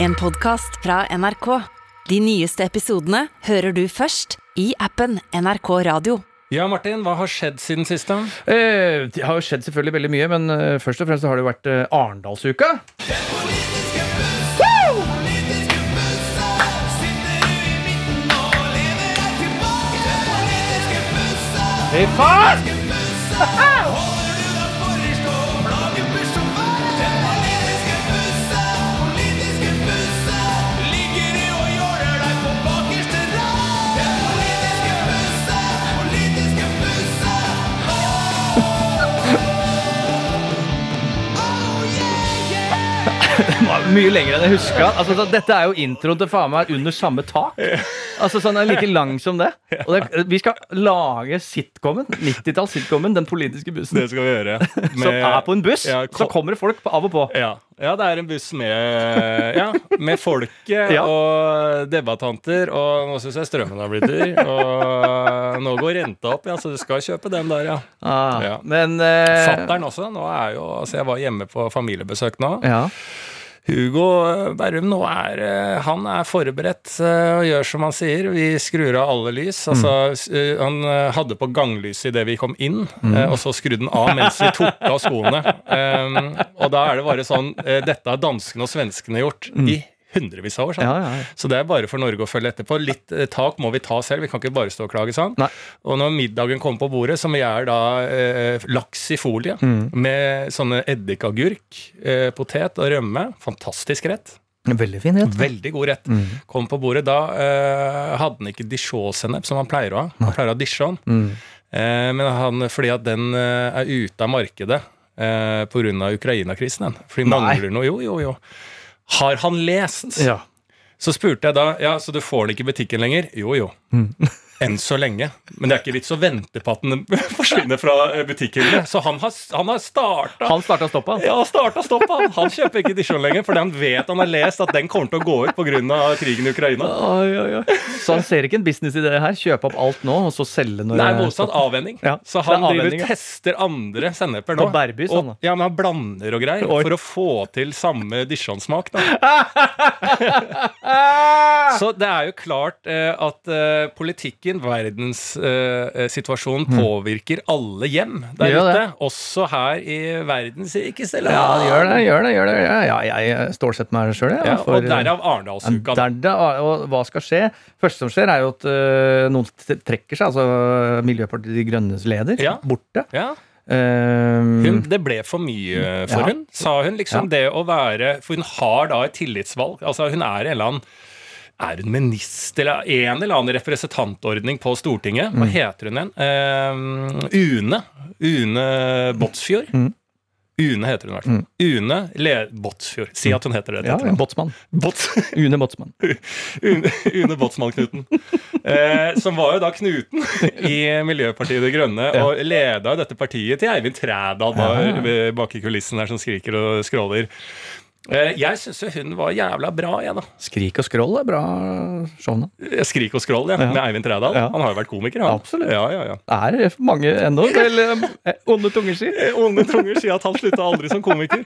En podcast fra NRK. De nyeste episodene hører du først i appen NRK Radio. Ja, Martin, hva har skjedd siden sist? da? Eh, det har jo skjedd selvfølgelig veldig mye, men eh, først og fremst så har det jo vært eh, Arendalsuka. Fy faen! mye lenger enn jeg huska. Altså, så dette er jo introen til faen meg under samme tak. Altså sånn er like lang som det. Og det, vi skal lage sitcomen, 90-talls-sitcomen, Den politiske bussen. Det skal vi gjøre. Som er på en buss. Ja, Så kommer det folk på- av og på. Ja. ja, det er en buss med, ja, med folket Ja. og debattanter. Og nå syns jeg strømmen har blitt dyr. Og nå går renta opp, ja, så du skal kjøpe den der, ja. Ah, Ja. Men eh, Fattern også. Nå er jo, altså Jeg var hjemme på familiebesøk nå. Ja. Hugo Berrum nå er eh, Han er forberedt eh, og gjør som han sier. Vi skrur av alle lys. Altså, s- eh, han hadde på ganglyset idet vi kom inn, mm. og så skrudde han av mens vi tok av skoene. Um, og da er det bare sånn Dette har danskene og svenskene gjort i hundrevis av år. Ja, ja, ja. Så det er bare for Norge å følge etterpå. Litt eh, tak må vi ta selv. Vi kan ikke bare stå og klage sånn. Nei. Og når middagen kommer på bordet, som er da eh, laks i folie Mm. med sånne eddikagurk, eh, potet og rømme. Fantastisk rett. Veldig fin rett. Veldig god rett. Mm. Kom på bordet. Da eh, hadde han ikke dijon-sennep, som han pleier å ha. Han pleier å ha dijon. Mm. Eh, men han, fordi at den eh, er ute av markedet eh, pga. Ukraina-krisen. For de mangler noe. Jo, jo, jo. Har han lest? Ja. Så spurte jeg da ja, så du får den ikke i butikken lenger. Jo, jo. Mm. Enn så lenge. Men det er ikke vits å vente på at den forsvinner fra eh, butikkhyllene. Så han har, han har starta Han starta stoppa. ja, starta stoppa. han. Kjøper ikke Dijon lenger, fordi han vet han har lest at den kommer til å gå ut pga. krigen i Ukraina. Oi, oi, oi. Så han ser ikke en business i det her? Kjøpe opp alt nå, og så selge når er motsatt avvenning. Ja, Så han er driver og tester andre senneper nå. På Bærby, sånn, og, ja, men han blander og greier for å få til samme Dijon-smak. da. Så det er jo klart eh, at eh, politikken, verdenssituasjonen, påvirker alle hjem der gjør ute. det. Også her i verdens rikeste land. Ja, det gjør det. gjør det, gjør det. Ja, ja, jeg stålsetter meg sjøl, jeg. Ja, for- og derav Arendalsuka. da. Der, og hva skal skje? første som skjer, er jo at uh, noen trekker seg. Altså Miljøpartiet De Grønnes leder. Ja. Borte. Ja. Hun, det ble for mye for Ja. hun, sa hun. liksom Det å være For hun har da et tillitsvalg. altså Hun er en eller annen er hun minister eller en eller annen representantordning på Stortinget? Hva heter hun igjen? Eh, Une. Une Båtsfjord. Mm. Une heter hun i hvert fall. Une Le Båtsfjord. Si at hun heter det. ja, ja. Båtsmann. Bots Une Båtsmann. Une, Une Båtsmann-Knuten. Eh, som var jo da Knuten i Miljøpartiet De Grønne, Ja. og leda dette partiet til Eivind Trædal bak i kulissen her som skriker og skråler. Eh, jeg syns jo hun var jævla bra, jeg, da. Skrik og skroll er bra show Skrik og skroll, ja, Ja. med Eivind Trædal. Ja. Han har jo vært komiker, han. Absolutt. Ja, ja, ja. Det er mange ennå, vel eh, onde tunger si. Eh, Onde tunger sier at han slutta aldri som komiker.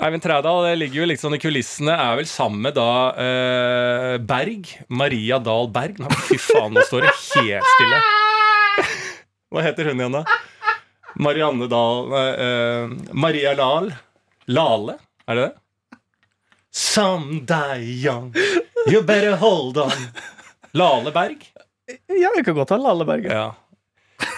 Eivind Trædal ligger jo sånn i kulissene, er vel sammen med da eh, Berg. Maria Dahl Berg. Nei, fy faen, nå står det helt stille. Hva heter hun igjen, da? Marianne Dahl eh, Maria Lahl. Lale, er det det? Someday young, you better hold on. Lale Berg. Ja, vi kan godt ha Lalleberg. Ja.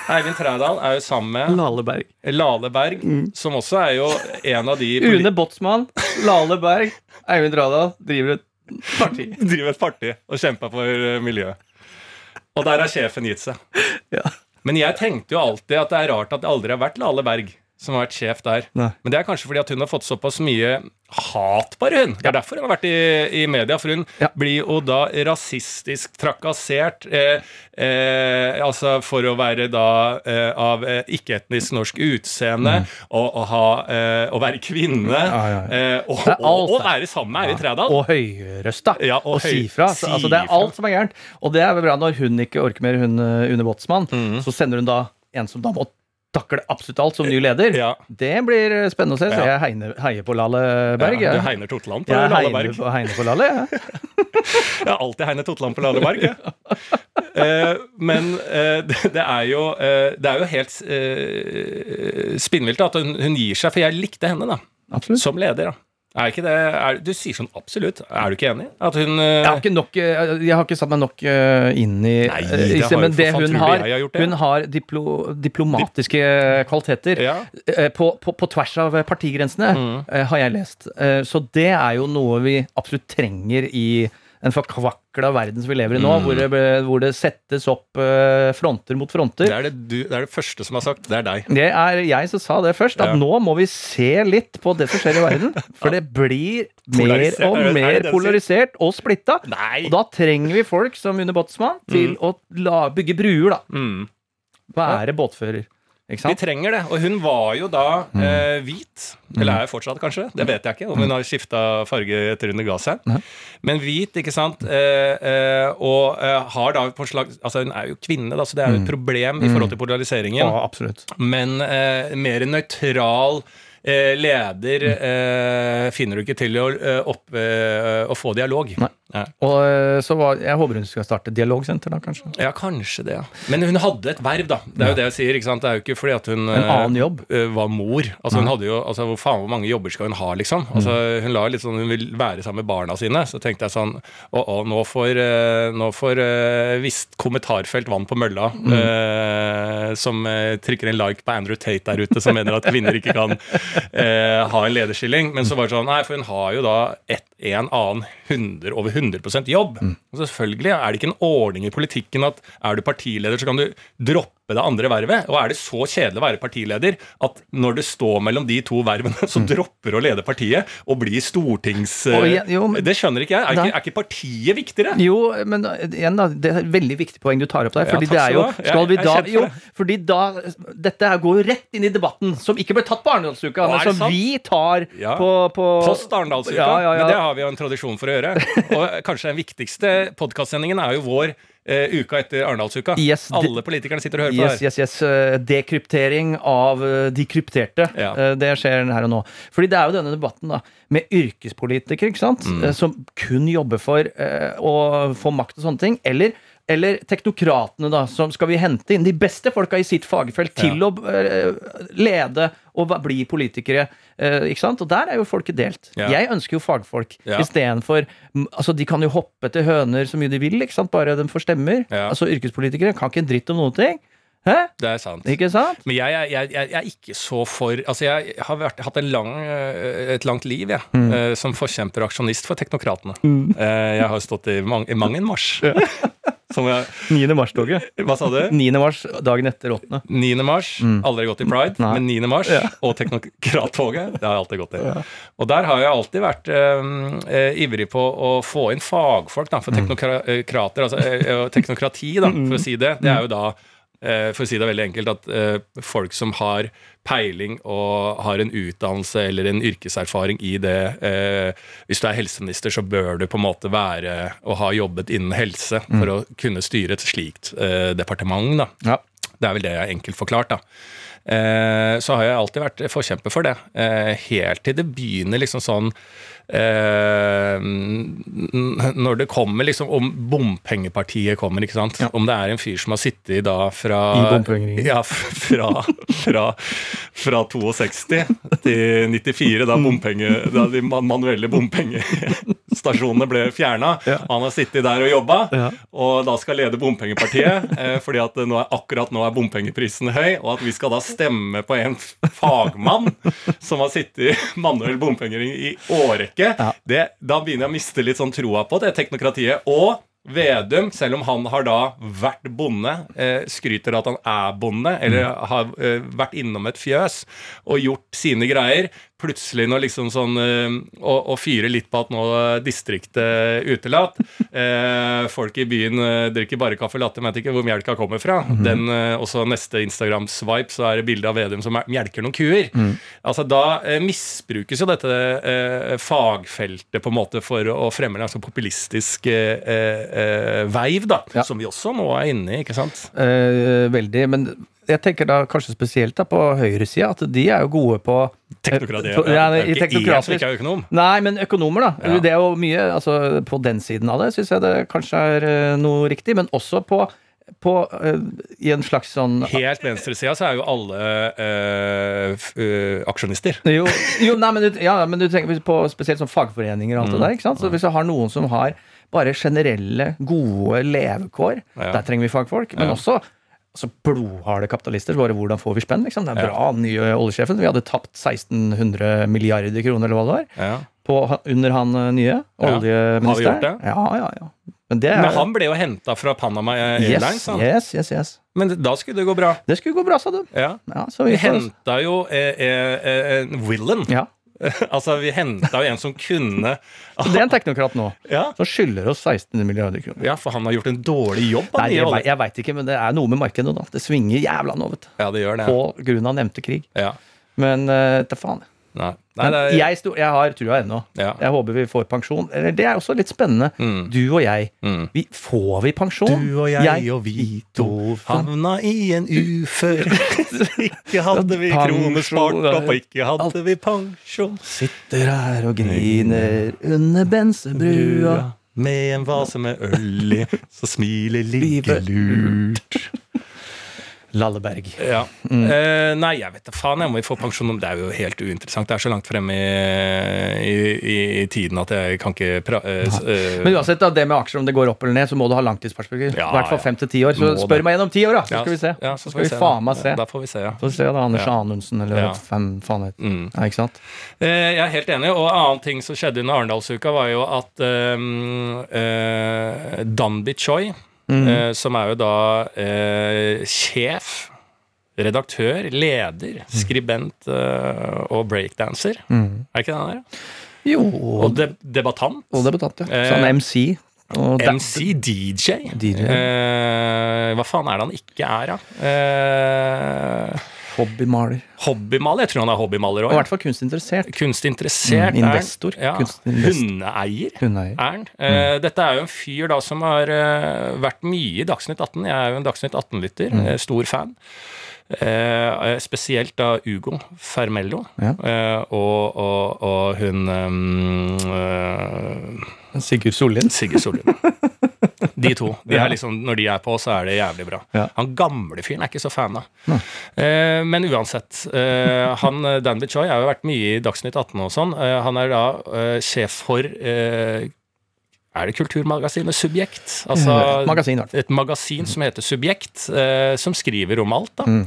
Eivind Trædal er jo sammen med Lalleberg. Lale Berg, som også er jo en av de Une Botsmann, Lale Berg, Eivind Trædal driver et parti. driver et parti og kjemper for eh, miljøet. Og der har sjefen gitt seg. Ja. Men jeg tenkte jo alltid at det er rart at det aldri har vært Lale Berg som har vært sjef der. Nei. Men det er kanskje fordi at hun har fått såpass mye hat, bare hun. Det er derfor hun har vært i, i media. For hun Ja. blir jo da rasistisk trakassert. Eh, eh, altså for å være da eh, av eh, ikke-etnisk norsk utseende, og, og, ha, eh, å være kvinne, Mm. Ja, ja, eh, og, og, og være sammen med Eivind Trædal. Og høyrøsta. Ja, og si fra. Altså, det er alt som er gærent. Og det er vel bra når hun ikke orker mer, hun Une Båtsmann. Mm. Så sender hun da en som da må takle absolutt alt som ny leder. Ja. Det blir spennende å se. Så jeg heiner, heier på Lalle Berg. Ja, du heier Totland på Lalle Berg? Jeg heiner på Lalle, jeg. Jeg har alltid hegnet Totland på Lalleberg. jeg. Eh, men eh, det, det er jo eh, Det er jo helt eh, spinnvilt at hun, hun gir seg, for jeg likte henne da Absolutt. som leder. da er ikke det, er, Du sier sånn absolutt. Er du ikke enig? At hun eh, Jeg har ikke, nok, eh, jeg har ikke satt meg nok eh, inn i Nei, det i sted, Men det hun har, har det? hun har diplo, diplomatiske kvaliteter Ja. på, på, på tvers av partigrensene, Mm. har jeg lest. Så det er jo noe vi absolutt trenger i en forkvakla verden som vi lever i nå, Mm. hvor, det, hvor det settes opp eh, fronter mot fronter. det, er det, du, det er det første som har sagt. Det er deg. Det er jeg som sa det først, at Ja. nå må vi se litt på det som skjer i verden. For det blir mer og er er mer polarisert og splitta. Og da trenger vi folk som Une Botsman til å la, bygge bruer, da. Mm. Være båtfører. Vi trenger det. Og hun var jo da eh, hvit. Eller er fortsatt, kanskje. Det vet jeg ikke. Om hun har skifta farge etter hun ga seg. Men hvit, ikke sant. Eh, eh, og eh, har da på slags Altså, hun er jo kvinne, da, så det er jo et problem i forhold til polariseringen. Ja, absolutt. Men eh, mer nøytral eh, leder eh, finner du ikke til å, eh, opp, eh, å få dialog. Nei. Ja. Og eh, så var, Jeg håper hun skal starte dialogsenter, da, kanskje. ja, kanskje det, ja. Men hun hadde et verv, da. Det er jo det jeg sier. ikke sant? Det er jo ikke fordi at hun En annen jobb. var mor. Altså hun hadde jo, altså Hvor faen hvor mange jobber skal hun ha, liksom? Altså Hun la litt sånn, hun vil være sammen med barna sine. Så tenkte jeg sånn Å, å nå får, nå får visst kommentarfelt vann på mølla. eh, som trykker en like på Andrew Tate der ute, som mener at kvinner ikke kan eh, ha en lederstilling. Men så var det sånn Nei, for hun har jo da et, en annen 100, over 100% jobb. Og selvfølgelig er det ikke en ordning i politikken at er du partileder, så kan du droppe det andre vervet. Og er det så kjedelig å være partileder at når det står mellom de to vervene, så dropper å lede partiet og blir stortings... Og igjen, jo, men- det skjønner ikke jeg. Er da, ikke, er ikke partiet viktigere? Jo, men igjen da, det er et veldig viktig poeng du tar opp der. Fordi ja, det er jo skal vi da, jo, fordi da Dette her går rett inn i debatten som ikke ble tatt på Arendalsuka, men som sant? vi tar Ja. på, på Post Arendalsuka. Ja. Men det har vi jo en tradisjon for å gjøre. Og kanskje den viktigste podkastsendingen er jo vår eh, uka etter Arendalsuka. Yes, Alle politikerne sitter og hører på her. yes, yes. eh, Dekryptering av eh, de krypterte. Ja. Uh, Det skjer her og nå. Fordi det er jo denne debatten da, med yrkespolitikere ikke sant? Mm. Uh, som kun jobber for å få makt og sånne ting. Eller, eller teknokratene, da, som skal vi hente inn de beste folka i sitt fagfelt til å eh, lede og bli politikere. eh, ikke sant? Og der er jo folket delt. Ja. Jeg ønsker jo fagfolk Ja. istedenfor mm, Altså, de kan jo hoppe til høner så mye de vil, ikke sant? bare de får stemmer. Ja. Altså, yrkespolitikere kan ikke en dritt om noen ting. Hæ? Det er sant. Ikke sant? Men jeg, jeg, jeg, jeg er ikke så for Altså, jeg har vært, hatt lang, eh, et langt liv, jeg, Mm. eh, som forkjemper og aksjonist for teknokratene. Eh, Jeg har stått i mang, i mang en marsj. Som jeg, 9. mars-toget. hva sa du? 9. mars, dagen etter 8. 9. mars. Aldri gått i Pride, Mm. Nei. men 9. mars og teknokrattoget, det har jeg alltid gått i. Og der har jeg alltid vært eh, eh, ivrig på å få inn fagfolk da, Mm. for teknokrater, altså eh, teknokrati, da, for å si det. Det er jo da eh, for å si det veldig enkelt, at eh, folk som har peiling og har en utdannelse eller en yrkeserfaring i det eh, Hvis du er helseminister, så bør du på en måte være og ha jobbet innen helse for å kunne styre et slikt eh, departement. da. Ja. Det er vel det jeg enkelt forklart, da. Eh, så har jeg alltid vært forkjemper for det. Eh, helt til det begynner liksom sånn eh, Når det kommer liksom Om bompengepartiet kommer, ikke sant. Om det er en fyr som har sittet da fra I. Ja, fra, fra, fra 62 til 94, da, bompenge, da de manuelle bompengestasjonene ble fjerna. Ja. Han har sittet der og jobba, Ja. og da skal lede bompengepartiet. Eh, fordi at nå er, akkurat nå er bompengeprisen høy, og at vi skal da stemme på en fagmann som har sittet i manuell bompengering i årrekke. Ja. Det, da begynner jeg å miste litt sånn troa på det teknokratiet. Og Vedum, selv om han har da vært bonde, eh, skryter at han er bonde, eller har eh, vært innom et fjøs og gjort sine greier, plutselig når liksom sånn eh, å, å fyre litt på at nå er distriktet utelatt. Eh, folk i byen eh, drikker bare kaffe latte, men vet ikke hvor melka kommer fra. Den, eh, også neste Instagram-swipe så er det bilde av Vedum som mjelker noen kuer. Altså Da eh, misbrukes jo dette eh, fagfeltet på en måte for å fremme en ganske populistisk veiv, da. Ja. Som vi også nå er inne i, ikke sant? Veldig. Men jeg tenker da kanskje spesielt da på høyresida, at de er jo gode på Teknokrati. ja, i teknokratisk- ikke er økonom. Nei, men økonomer, da. Ja. Det er jo mye altså, På den siden av det syns jeg det kanskje er eh, noe riktig, men også på, på uh, I en slags sånn Helt venstresida så er jo alle uh, eh, aksjonister. Jo, jo nei, men, du, ja, men du tenker på spesielt sånn fagforeninger og alt det der. ikke sant? Så Hvis du har noen som har bare generelle, gode levekår, Ja. der trenger vi fagfolk. Men Ja. også altså blodharde kapitalister. Bare hvordan får vi spenn? liksom? Det er bra, den nye oljesjefen. Vi hadde tapt 1600 milliarder kroner, eller hva det var, Ja. på, under han nye nye Ja. oljeministeren. Har vi gjort det? Ja, ja, ja. Men det er Men han ble jo henta fra Panama Airlines. yes, yes, yes, yes. Men da skulle det gå bra. Det skulle gå bra, sa du. Ja. Ja, så Vi henta jo eh, eh, eh, en villain. ja. altså, vi henta jo en som kunne det er en teknokrat nå. ja. Som skylder oss 16 milliarder kroner. ja, for han har gjort en dårlig jobb. Nei, jeg, jeg, jeg veit ikke, men det er noe med markedet. da Det svinger jævla nå, vet du. Ja, det gjør det. På grunn av nevnte krig. Ja. Men uh, til faen. Nei. Nei, Men det er, jeg, sto, jeg har trua ennå. Ja. Jeg håper vi får pensjon. Det er også litt spennende. Mm. Du og jeg. Mm. Vi, får vi pensjon? Du og jeg, og vi to havna i en ufør. ikke hadde vi kronespart opp, og ikke hadde vi pensjon. Sitter her og griner under bensebrua. Med en vase med øl i, så smiler Livet liggelurt. Lalleberg. Ja. Eh, nei, jeg vet da faen. Jeg må jo få pensjon. Det er jo helt uinteressant. Det er så langt fremme i, i, i tiden at jeg kan ikke pra... eh, s- eh, Men uansett, da, det med aksjer, om det går opp eller ned, så må du ha langtidsperspektiv. Ja, I hvert fall ja. fem til ti år. Så Må spør det. meg igjen om ti år, da. Så skal vi se. Ja, så skal vi faen meg se. Da får vi se, ja. Får vi se da, Anders Ja. Anundsen, eller Ja. hvem faen heter Mm. Ja, ikke sant? Eh, Jeg er helt enig. Og annen ting som skjedde under Arendalsuka, var jo at um, eh, Danby Choi, Mm. eh, som er jo da eh, sjef, redaktør, leder, skribent eh, og breakdanser Mm. Er ikke det han er? Jo, Og de debattant. og debattant, ja. Så han er MC. MC, DJ. DJ. Eh, hva faen er det han ikke er, da? Eh, Hobbymaler. hobbymaler? Jeg tror han er hobbymaler òg. i hvert fall kunstinteressert. Kunstinteressert. Mm, investor. Ja. Kunstinvest- Hundeeier. Hundeeier. er. Eh, dette er jo en fyr da som har eh, vært mye i Dagsnytt 18. Jeg er jo en Dagsnytt 18-lytter. eh, Stor fan. Eh, spesielt da Ugo Fermello Ja. eh, og, og, og hun eh, Sigurd Sollien. Sigurd Sollien. De to. De Ja. liksom, når de er på, så er det jævlig bra. Ja. Han gamle fyren er ikke så fan av. Eh, men uansett. Eh, han, Dan Bichoy har jo vært mye i Dagsnytt 18 og sånn. Eh, han er da eh, sjef for eh, Er det kulturmagasinet Subjekt? Altså Eh, magasin, et magasin som heter Subjekt, eh, som skriver om alt. da. Mm.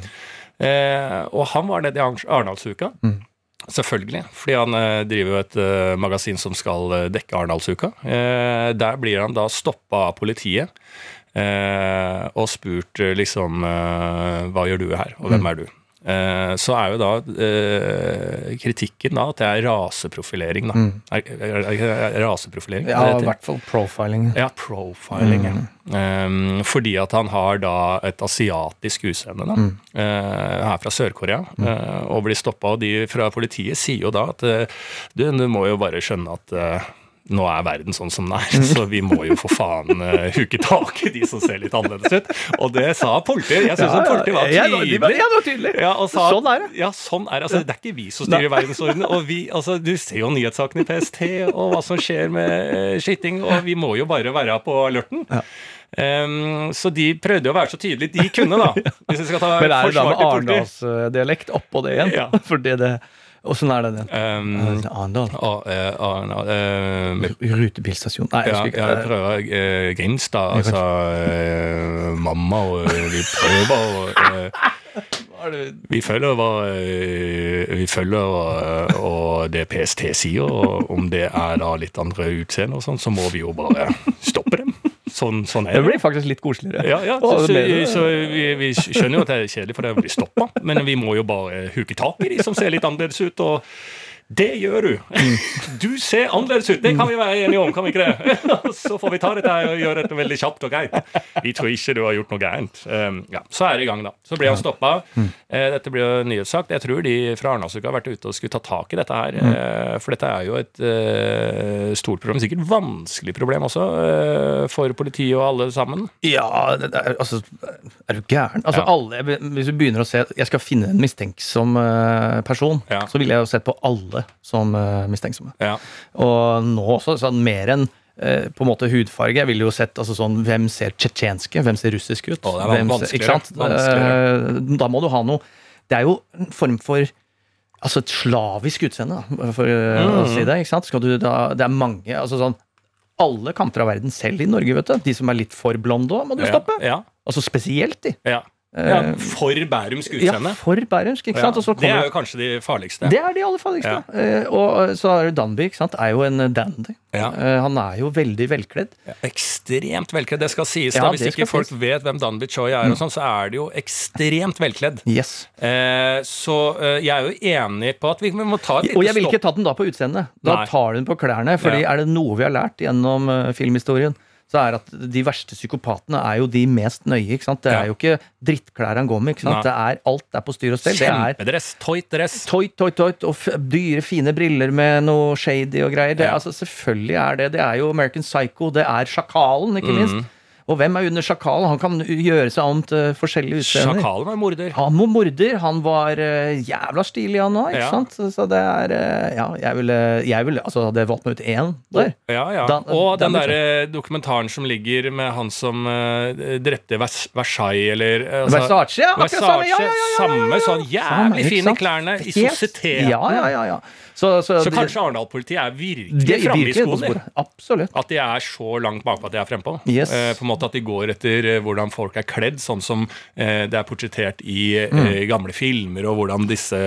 Eh, og han var nede i Arendalsuka. Mm. Selvfølgelig, fordi han eh, driver jo et eh, magasin som skal eh, dekke Arendalsuka. Der blir han da stoppa av politiet og spurt liksom Hva gjør du her, og Mm. hvem er du? Eh, så er jo da eh, kritikken da at det er raseprofilering, da. Er, er, er, er raseprofilering? Mm. Ja, i hvert fall profiling. Ja, profiling. Mm. Um, fordi at han har da et asiatisk utseende, da. Mm. Uh, her fra Sør-Korea. uh, og blir stoppa. Og de fra politiet sier jo da at du, du må jo bare skjønne at uh, nå er verden sånn som den er, så vi må jo for faen uh, huke tak i de som ser litt annerledes ut. Og det sa politiet. Jeg syns Ja, ja, var- tydelig. ja, det var tydelig. Ja, sa, Sånn er det. Ja, sånn er det. Altså, det er ikke vi som styrer verdensordenen. Og vi, altså, du ser jo nyhetssakene i PST og hva som skjer med uh, skitting, og vi må jo bare være på alerten. Um, så de prøvde å være så tydelige de kunne, da. Hvis vi skal ta Men er det da med arendalsdialekt oppå det igjen? Ja. Fordi det Åssen er det den? Um, Arendal. og, eh, og, eh, Rutebilstasjon. Nei, jeg husker ikke. ja, jeg prøver uh, Grimstad, altså eh, mamma, og eh, vi prøver eh, Vi følger eh, Vi følger eh, og det PST sier, og om det er da litt andre utseende og sånn, så må vi jo bare stoppe dem. Sånn, sånn er Det det. blir faktisk litt koseligere. Ja, ja, så, så, så vi, vi skjønner jo at det er kjedelig, for det blir stoppa, men vi må jo bare huke tak i de som ser litt annerledes ut. og Det gjør du! Du ser annerledes ut! Det kan vi være enige om, kan vi ikke det? Så får vi ta dette og gjøre dette veldig kjapt og greit. Vi tror ikke du har gjort noe gærent. Um, ja, så er det i gang, da. Så blir han stoppa. Eh, dette blir jo nyhetssak. Jeg tror de fra Arendalsuka har vært ute og skulle ta tak i dette her. eh, For dette er jo et eh, stort problem. Sikkert vanskelig problem også for politiet og alle sammen. Ja, er, altså Er du gæren? Altså, Ja. alle, hvis du begynner å se Jeg skal finne en mistenksom person, Ja. så ville jeg jo sett på alle som eh, mistenksomme. Ja. Og nå også, sånn mer enn eh, på en måte hudfarge. Jeg ville jo sett altså sånn, Hvem ser tsjetsjenske? Hvem ser russisk ut? Å, det er vanskeligere. Vanskeligere. Eh, Da må du ha noe Det er jo en form for Altså et slavisk utseende, da, for mm. å si det. ikke sant? Skal du da, det er mange altså sånn Alle kanter av verden, selv i Norge, vet du. De som er litt for blonde òg, må du stoppe. Ja. Altså spesielt de. ja. Ja. For bærumsk Ja, for bærumsk, ikke sant? Ja, det er jo kanskje de farligste. det er de aller farligste. Ja. og så er det Danby, ikke sant. Er jo en dandy. Ja. Eh, han er jo veldig velkledd. Ekstremt velkledd. Det skal sies. Da Hvis ikke folk sies. vet hvem Danby Choi er, og sånn, så er det jo ekstremt velkledd. Yes. Eh, så eh, jeg er jo enig på at vi, må ta et Og jeg vil ikke ta den da på utseendet. Da Nei. tar du den på klærne. Fordi er det noe vi har lært gjennom eh, filmhistorien, så er at de verste psykopatene er jo de mest nøye. ikke sant? Det er jo ikke drittklær han går med. ikke sant? Det er Alt er på styr og stell. Kjempedress. Toit dress. Toit, toit, toit, og dyre, fine briller med noe shady og greier. Det, altså, selvfølgelig er det. Det er jo American Psycho. Det er Sjakalen, ikke Mm. Og hvem er under Sjakalen? Han kan gjøre seg om til forskjellige utseender. Sjakalen var morder. Han var morder. Han var eh, jævla stilig, han òg. Ja. sant? Så det er eh, Ja, jeg ville, jeg ville altså, hadde jeg valgt meg ut én der. Ja, ja. Dan- Og den den derre dokumentaren som ligger med han som uh, drepte Vers Versailles, eller altså- Versace, ja! Akkurat samme! Ja, ja, ja, ja, Samme sånn jævlig Samme, fine klærne i sosieteten. Ja, ja, ja, ja. Så, så, Så kanskje Arendal-politiet er virkelig framme i skoene. Absolutt. At de er så langt bakpå at de er frempå. Yes. Uh, på en måte At de går etter eh, hvordan folk er kledd, sånn som eh, det er portrettert i eh, Mm. gamle filmer, og hvordan disse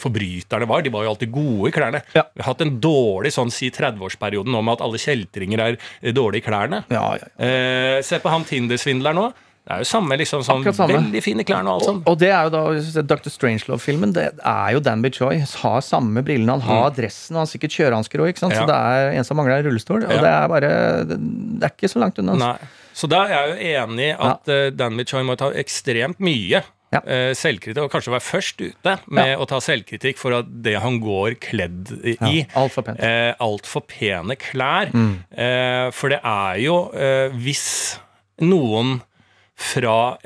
forbryterne var. De var jo alltid gode i klærne. Ja. Vi har hatt en dårlig sånn si 30-årsperioden nå med at alle kjeltringer er dårlige i klærne. Ja, ja. Eh, se på han Tinder-svindleren nå. Det er jo samme, liksom sånn samme. veldig fine klær og alt sånt. Og det er jo da Dr. Strangelove-filmen. Det er jo Danby Choi. Har samme brillene, han har dressen, han har sikkert kjørehansker òg. Så Mm. Ja. det er en som mangler en rullestol. Og Ja. det er bare Det er ikke så langt unna. Altså. Nei. Så da er jeg jo enig i at ja. Danby Choi må ta ekstremt mye Ja. eh, selvkritikk, og kanskje være først ute med å ta selvkritikk for at det han går kledd i, Ja, Altfor pent. eh, altfor pene klær. Mm. Eh, for det er jo eh, Hvis noen fra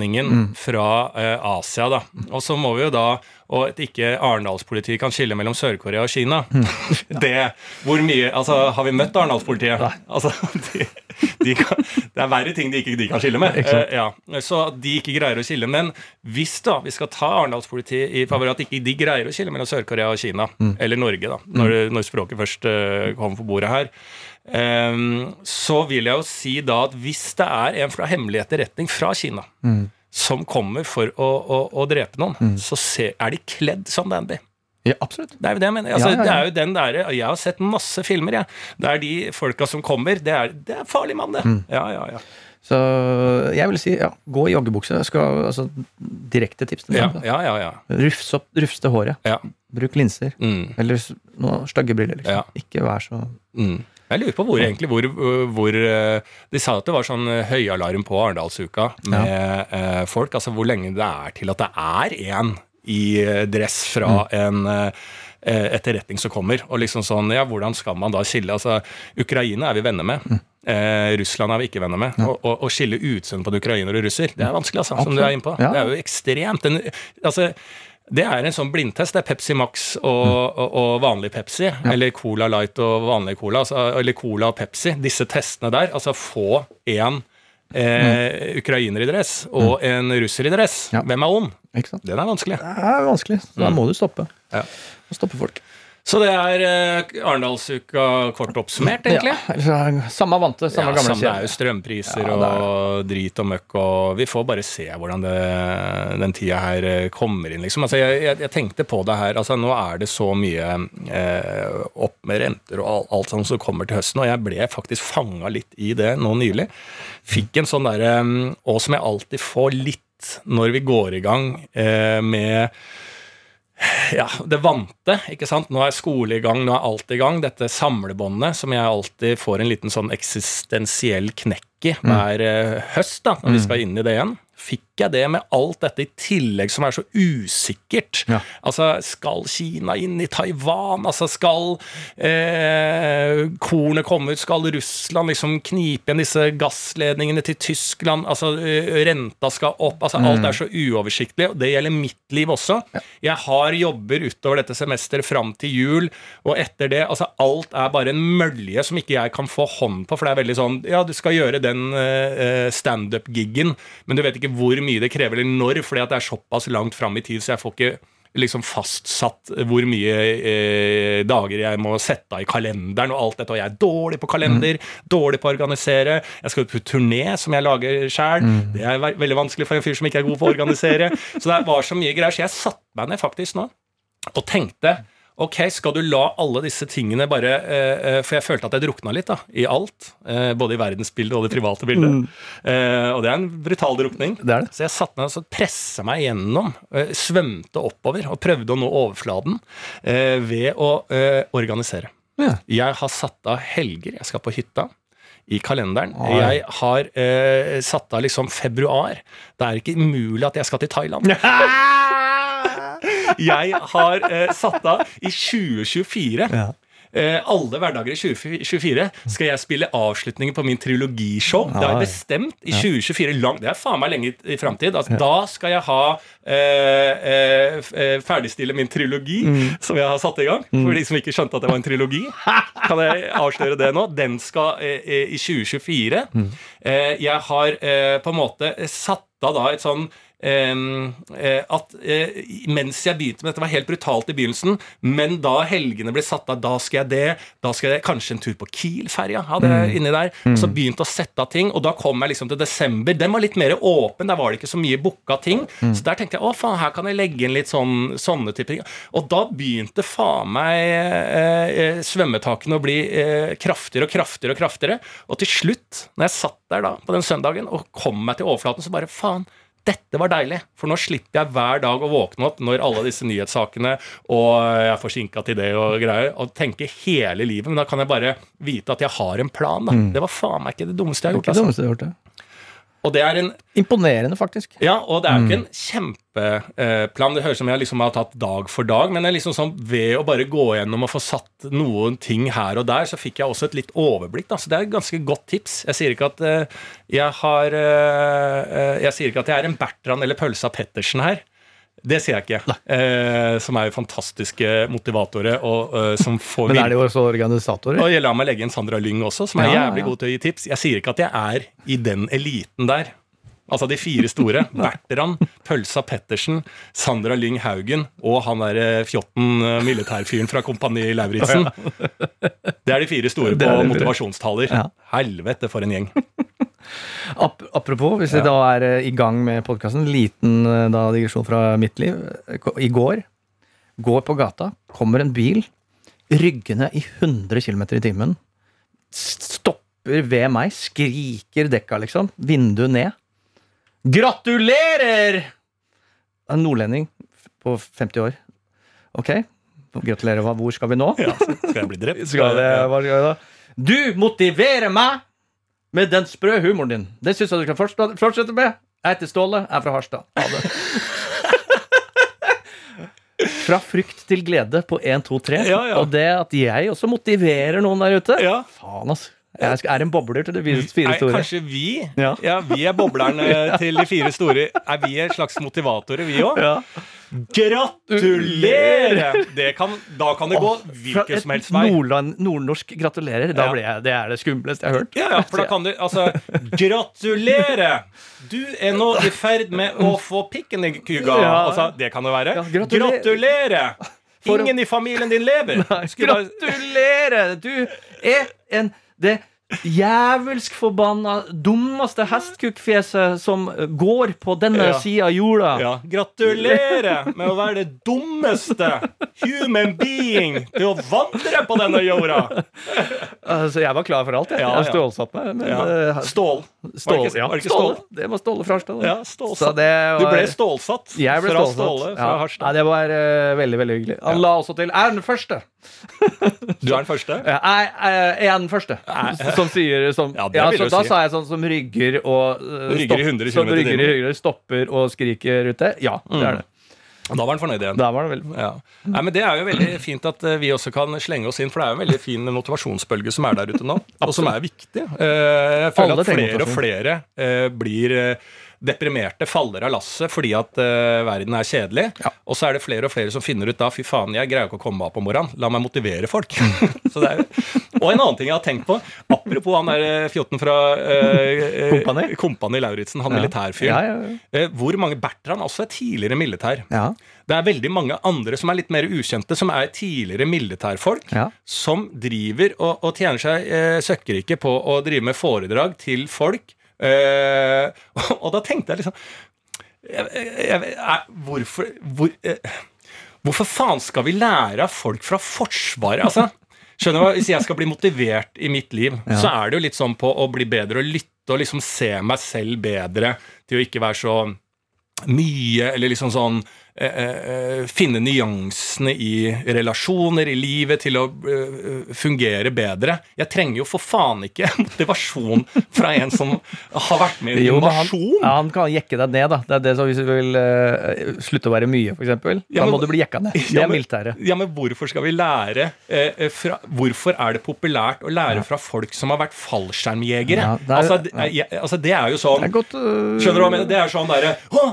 etterretningen Mm. fra eh, Asia, da. Og så må vi jo da Og at ikke Arendalspolitiet kan skille mellom Sør-Korea og Kina. Mm. Det Hvor mye Altså, har vi møtt Arendalspolitiet? Altså, de, de kan, det er verre ting de ikke de kan skille med. Uh. Ja. Så de ikke greier å skille. Men hvis da vi skal ta Arendalspolitiet i favør at ikke de greier å skille mellom Sør-Korea og Kina, Mm. eller Norge, da, når, når språket først uh, kommer på bordet her, så vil jeg jo si da at hvis det er en fra hemmelig etterretning fra Kina Mm. som kommer for å, å, å drepe noen, så se, er de kledd som dandy. Ja, absolutt. Det er jo det jeg mener. Altså, Ja, ja, ja. Det er jo den der, Jeg har sett masse filmer, jeg. Er de folka som kommer. Det er, det er farlig mann, det. Mm. Ja, ja, ja. Så jeg vil si ja, gå i joggebukse. Skal, altså, direkte tips til Ja, ja, ja. ja. Rufs opp, rufs til håret. ja. Bruk linser. Mm. Eller noen stygge briller. Liksom. Ikke vær så Mm. Jeg lurer på hvor egentlig hvor, hvor eh, De sa at det var sånn eh, høyalarm på Arendalsuka med ja. folk. Altså hvor lenge det er til at det er en i eh, dress fra en eh, eh, etterretning som kommer. Og liksom sånn, ja, hvordan skal man da skille? Altså, Ukraina er vi venner med. Eh, Russland er vi ikke venner med. Og, og skille utseendet på en ukrainer og russer, det er vanskelig, altså, som du er inne på. Ja. Det er jo ekstremt. Den, altså, det er en sånn blindtest. Det er Pepsi Max og, og, og vanlig Pepsi. Eller Cola Light og vanlig Cola. Altså, eller Cola og Pepsi. Disse testene der. Altså få en eh, ukrainer i dress og en russer i dress. Ja. Hvem er ond? Den er vanskelig. Det er vanskelig. Da må du stoppe. Ja. Stoppe folk. Så det er eh, Arendalsuka kort oppsummert, egentlig. Ja, samme vante, samme Ja, gamle samme, det er jo strømpriser Ja, er og drit og møkk, og vi får bare se hvordan det, den tida her eh, kommer inn, liksom. Altså, jeg, jeg, jeg tenkte på det her, altså nå er det så mye eh, opp med renter og alt, alt sånt som kommer til høsten, og jeg ble faktisk fanga litt i det nå nylig. Fikk en sånn derre Og som jeg alltid får litt når vi går i gang eh, med ja, det vante, ikke sant. Nå er skole i gang, nå er alt i gang. Dette samlebåndet som jeg alltid får en liten sånn eksistensiell knekk i hver mm. høst, da, når vi skal inn i det igjen. Fikk jeg det med alt dette i tillegg som er så usikkert? Ja. Altså, skal Kina inn i Taiwan? Altså, skal eh, kornet komme ut? Skal Russland liksom knipe igjen disse gassledningene til Tyskland? Altså, eh, renta skal opp. Altså, alt er så uoversiktlig. og Det gjelder mitt liv også. Jeg har jobber utover dette semesteret fram til jul, og etter det altså Alt er bare en mølje som ikke jeg kan få hånd på, for det er veldig sånn Ja, du skal gjøre den eh, standup-giggen, men du vet ikke hvor mye det krever, eller når, fordi at det er såpass langt fram i tid, så jeg får ikke liksom fastsatt hvor mye eh, dager jeg må sette av i kalenderen og alt dette. Og jeg er dårlig på kalender, dårlig på å organisere. Jeg skal ut på turné som jeg lager sjæl. Det er ve veldig vanskelig for en fyr som ikke er god på å organisere. Så det var så mye greier. Så jeg satte meg ned faktisk nå og tenkte Ok, skal du la alle disse tingene bare eh, eh, For jeg følte at jeg drukna litt da, i alt. Eh, både i verdensbildet og det private bildet. Eh, og det er en brutal drukning. Det er det. Så jeg satte meg og pressa meg gjennom, eh, svømte oppover og prøvde å nå overflaten eh, ved å organisere. Ja. Jeg har satt av helger. Jeg skal på hytta. I kalenderen. Oi. Jeg har eh, satt av liksom februar. Det er ikke umulig at jeg skal til Thailand. Jeg har eh, satt av i 2024 Ja. eh, alle hverdager i 2024 skal jeg spille avslutningen på min trilogishow. Det har jeg bestemt i 2024. Lang, det er faen meg lenge i, framtid. Altså, Da skal jeg ha eh, eh, eh, ferdigstille min trilogi, som jeg har satt i gang. For de som ikke skjønte at det var en trilogi, kan jeg avsløre det nå. Den skal eh, eh, i 2024. Eh, jeg har på en måte satt av da et sånn at eh, mens jeg begynte med dette, var helt brutalt i begynnelsen, men da helgene ble satt av, da skal jeg det, da skal jeg kanskje en tur på Kiel-ferja, hadde jeg inni der. Så begynte å sette av ting, og da kom jeg liksom til desember. Den var litt mer åpen, der var det ikke så mye booka ting. Så der tenkte jeg å faen, her kan jeg legge inn litt sånn, sånne typer ting. Og da begynte faen meg eh, eh, svømmetakene å bli eh, kraftigere og kraftigere og kraftigere. Og til slutt, når jeg satt der da på den søndagen og kom meg til overflaten, så bare faen. Dette var deilig, for nå slipper jeg hver dag å våkne opp når alle disse nyhetssakene og jeg er forsinka til det og greier, og tenke hele livet. Men da kan jeg bare vite at jeg har en plan. da. Det var faen meg ikke det dummeste jeg har gjort. det Altså. det. Og det er en Imponerende, faktisk. ja, og det er jo ikke en kjempeplan. Det høres ut som jeg liksom har tatt dag for dag, men liksom sånn, ved å bare gå gjennom og få satt noen ting her og der, så fikk jeg også et litt overblikk. Da. Så det er et ganske godt tips. Jeg sier ikke at eh, jeg har eh, eh, Jeg sier ikke at jeg er en Bertrand eller Pølsa Pettersen her. Det sier jeg ikke. Eh, som er jo fantastiske motivatorer, og uh, som får Men er de også organisatorer? og jeg lar meg legge inn Sandra Lyng også, som er Ja, jævlig ja. god til å gi tips. Jeg sier ikke at jeg er i den eliten der. Altså de fire store. Bertrand, Pølsa Pettersen, Sandra Lyng Haugen og han derre fjotten eh, militærfyren fra Kompani Lauritzen. Det er de fire store på er motivasjonstaler. Helvete, for en gjeng. Ap apropos, hvis vi da er eh, i gang med podkasten, liten eh, da, digresjon fra mitt liv. I går, går på gata, kommer en bil ryggende i 100 km i timen. Stopper ved meg, skriker dekka, liksom. Vinduet ned. Gratulerer! En nordlending på 50 år. Ok, gratulerer. Hvor skal vi nå? Ja, skal jeg bli drept? Skal det, hva skal jeg da? Du motiverer meg med den sprø humoren din. Det syns jeg du kan fortsette med. Jeg heter Ståle, jeg er fra Harstad. Ha det. Fra frykt til glede på 1, 2, 3. Ja, ja. Og det at jeg også motiverer noen der ute. Ja. Faen, altså. Jeg er en bobler til de fire, store. Nei, kanskje vi Ja. ja. vi er boblerne til de fire store. Er vi en slags motivatorer, vi òg? Ja. Gratulerer! Det kan, da kan det gå hvilken som helst vei. nordland, nordnorsk gratulerer. Da ble jeg, det er det skumleste jeg har hørt. Ja, ja, for da kan du Altså, gratulerer! Du er nå i ferd med å få pikken i kuga. Altså, det kan det være. Gratulerer! Ingen i familien din lever. Gratulerer! Du er en det jævelsk forbanna dummeste hestkukkfjeset som går på denne Ja. sida av jorda. Ja, Gratulerer med å være det dummeste human being til å vandre på denne jorda! Altså, jeg var klar for alt, jeg. Ja, jeg stålsatt meg. Men Ja. eh, Stål. Stål, Var det ikke- var det ikke Ståle. Ståle? Det var Ståle fra Harstad. Ja, stålsatt. det Du ble stålsatt jeg ble fra stålsatt. Ståle fra Ja. Harstad. Ja, det var uh, veldig, veldig hyggelig. Han la også til Er den første? Du er den første? Ja, jeg, jeg er den første. Som sier som, Ja, ja, så Da si. sa jeg sånn som rygger og uh, Rygger i 100 som i timen. stopper og skriker ute. Ja, det er det. Da var han fornøyd igjen. Da var det Ja. Nei, men Det er jo veldig fint at eh, vi også kan slenge oss inn, for det er jo en veldig fin motivasjonsbølge som er der ute nå, og som er viktig. Eh, Jeg føler Alle at flere og flere blir deprimerte, faller av lasset fordi at uh, verden er kjedelig. Ja. Og så er det flere og flere som finner ut da fy faen, jeg greier ikke å komme meg opp om morgenen. La meg motivere folk. så det er. Og en annen ting jeg har tenkt på, apropos han der eh, fjotten fra uh, Kompani? Kompani Lauritzen, han militærfyren. Ja, ja, ja. uh, Hvor mange Bertrand også er tidligere militær. Ja. Det er veldig mange andre som er litt mer ukjente, som er tidligere militærfolk, som driver og, og tjener seg uh, søkkrike på å drive med foredrag til folk. Eh, og da tenkte jeg liksom jeg, jeg, jeg, Hvorfor hvor, eh, Hvorfor faen skal vi lære av folk fra Forsvaret? Altså, skjønner du? Hvis jeg skal bli motivert i mitt liv, så er det jo litt sånn på å bli bedre og lytte og liksom se meg selv bedre til å ikke være så mye, eller liksom sånn eh, eh, Finne nyansene i relasjoner, i livet, til å eh, fungere bedre. Jeg trenger jo for faen ikke motivasjon fra en som har vært med i Jo, han, ja, han kan jekke deg ned, da. Det er det som Hvis du vil eh, slutte å være mye, f.eks., Ja, da må du bli jekka ned. Det Ja, er mildt. Ja, men hvorfor skal vi lære eh, eh, fra, Hvorfor er det populært å lære fra folk som har vært fallskjermjegere? Ja, det er- altså, det, altså, det er jo sånn Det er godt uh, Skjønner du hva jeg mener? Det er sånn derre «Å,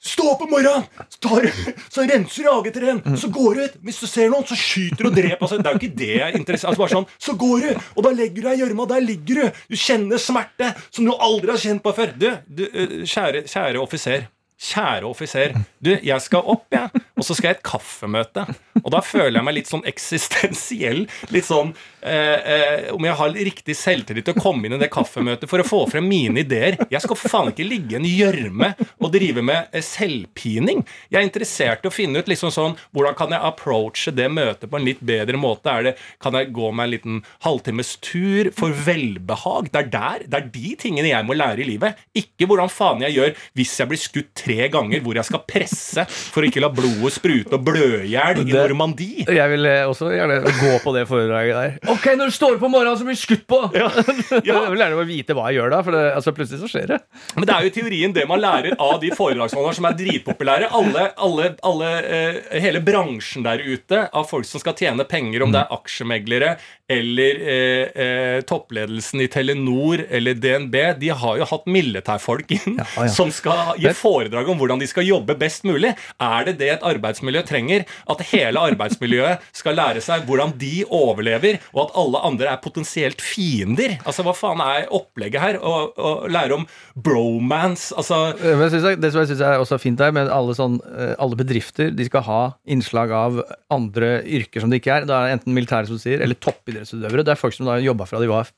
Stå opp om morgenen! Så, tar, så renser du hagetreet, så går du ut. Hvis du ser noen, så skyter du og dreper. Altså, det er jo ikke det jeg er interessert altså, sånn, Så går du, og da legger du deg i gjørma. Der ligger du. Du kjenner smerte som du aldri har kjent på før. Du, du eh, kjære, kjære offiser. Kjære offiser. Du, jeg skal opp, jeg. Og så skal jeg i et kaffemøte. Og da føler jeg meg litt sånn eksistensiell. Litt sånn eh, eh, Om jeg har riktig selvtillit til å komme inn i det kaffemøtet for å få frem mine ideer. Jeg skal faen ikke ligge i en gjørme og drive med eh, selvpining. Jeg er interessert i å finne ut liksom sånn Hvordan kan jeg approache det møtet på en litt bedre måte? Er det, kan jeg gå meg en liten halvtimes tur for velbehag? Det er der, det er de tingene jeg må lære i livet. Ikke hvordan faen jeg gjør hvis jeg blir skutt tre ganger, hvor jeg skal presse for å ikke la blodet sprute og blø i hjel i Normandie. Jeg vil eh, også gjerne gå på det foredraget der. Ok, når du står opp om morgenen, så blir du skutt på! jeg vil gjerne vite hva jeg gjør da, for det, altså, plutselig så skjer det. Men det er jo i teorien det man lærer av de foredragsholderne som er dritpopulære. Alle, alle, alle, eh, hele bransjen der ute av folk som skal tjene penger, om det er aksjemeglere eller eh, eh, toppledelsen i Telenor eller DNB, de har jo hatt militærfolk inn Ja, ja. som skal gi foredrag om hvordan de skal jobbe best mulig. Er det det et arbeidsmiljø trenger? At hele arbeidsmiljøet skal lære seg hvordan de overlever, og at alle andre er potensielt fiender? Altså, Hva faen er opplegget her? Å å lære om bromance? Altså Eh, jeg det som jeg syns er også fint der, med alle, sånn, eh, alle bedrifter, de skal ha innslag av andre yrker som det ikke er. Det er enten militære, som sier, eller toppidrettsutøvere. Det er folk som da jobba fra de var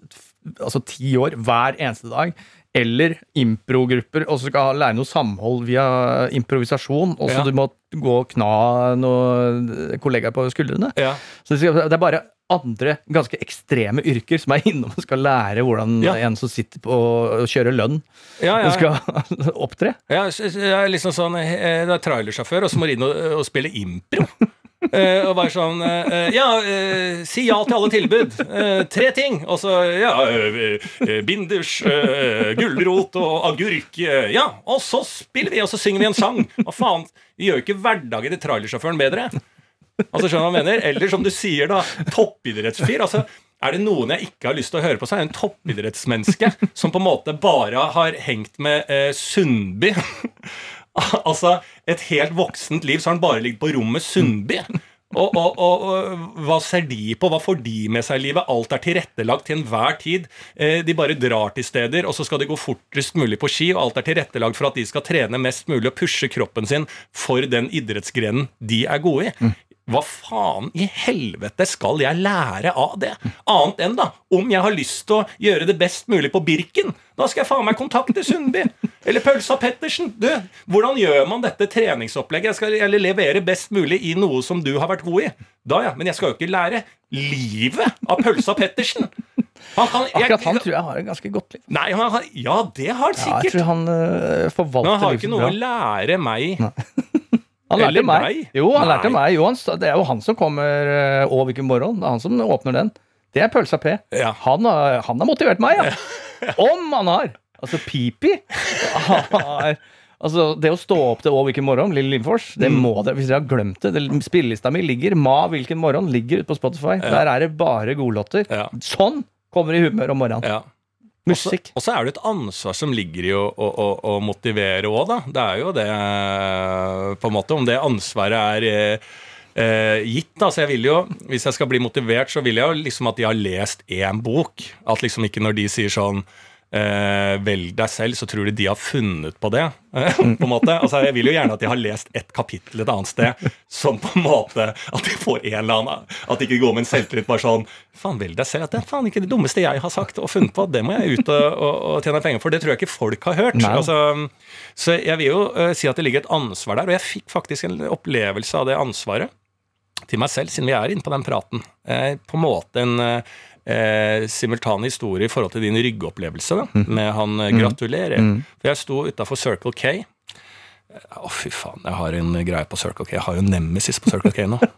altså ti år hver eneste dag. Eller impro-grupper, og så skal lære noe samhold via improvisasjon. Og så Ja. du må gå og kna noen kollegaer på skuldrene. ja. Så det er bare andre ganske ekstreme yrker som er innom og skal lære hvordan Ja. en som sitter på og kjører lønn, Ja, ja, skal opptre. Ja, s- er liksom sånn det er trailersjåfør, og så må du inn og, og spille impro. Eh, og bare sånn uh, Ja, uh, si ja til alle tilbud. Tre ting. Og så ja Binders, gulrot og agurk. ja, og så spiller vi, og så synger vi en sang. Hva faen? Vi gjør jo ikke hverdagen til trailersjåføren bedre. Altså, skjønner hva jeg mener? Eller som du sier, da, toppidrettsfyr. altså er det noen jeg ikke har lyst til å høre på, så er det en toppidrettsmenneske som på en måte bare har hengt med eh, Sundby. altså, et helt voksent liv så har han bare ligget på rommet Sundby. Og, og, og, og hva ser de på? Hva får de med seg i livet? Alt er tilrettelagt til enhver tid. Eh, de bare drar til steder, og så skal de gå fortest mulig på ski. Og alt er tilrettelagt for at de skal trene mest mulig og pushe kroppen sin for den idrettsgrenen de er gode i. Hva faen i helvete skal jeg lære av det? Annet enn da, om jeg har lyst til å gjøre det best mulig på Birken. Da skal jeg faen meg kontakte Sundby. Eller Pølsa Pettersen. Du, hvordan gjør man dette treningsopplegget? Jeg skal eller levere best mulig i noe som du har vært god i. Da, ja. Men jeg skal jo ikke lære livet av Pølsa Pettersen. Han kan, jeg, Akkurat han tror jeg har et ganske godt liv. Nei, han, har- ja, det har han Ja, jeg tror han øh, forvalter Men han har ikke noe bra. å lære meg. Han lærte eller meg. Jo, han lærte Nei. meg. Jo, han, det er jo han som kommer øh, Å, hvilken morgen. Det er han som åpner den. Det er Pølsa P. Ja. Han, har, han har motivert meg, ja. Om han har! Altså, Pipi har Altså, Det å stå opp til Å, hvilken morgen, Lille Lindfors, det Mm. må dere, hvis dere har glemt det, det Spillelista mi ligger Ma hvilken morgen ligger ute på Spotify. Der er det bare godlåter. Ja. Sånn kommer i humør om morgenen. Ja. Musikk. Og så er det et ansvar som ligger i å, å, å, å motivere òg, da. Det er jo det, eh, på en måte. Om det ansvaret er eh, eh, gitt, da. Så jeg vil jo, hvis jeg skal bli motivert, så vil jeg jo liksom at de har lest én bok. At liksom ikke når de sier sånn eh, velg deg selv, så tror du de har funnet på det. på en måte. Altså, jeg vil jo gjerne at de har lest et kapittel et annet sted, sånn på en måte at de får en eller annen At de ikke går med en selvtillit bare sånn Faen, velg deg selv. At det er faen ikke det dummeste jeg har sagt og funnet på. Det må jeg ut og, og, og tjene penger for. Det tror jeg ikke folk har hørt. Altså, så jeg vil jo uh, si at det ligger et ansvar der, og jeg fikk faktisk en opplevelse av det ansvaret til meg selv, siden vi er inne på den praten. Eh, på en måte en eh, eh, simultane historie i forhold til din ryggopplevelse da, med han mm. Gratulerer. For jeg sto utafor Circle K. Å, fy faen, jeg har en greie på Circle K. Jeg har jo Nemesis på Circle K nå.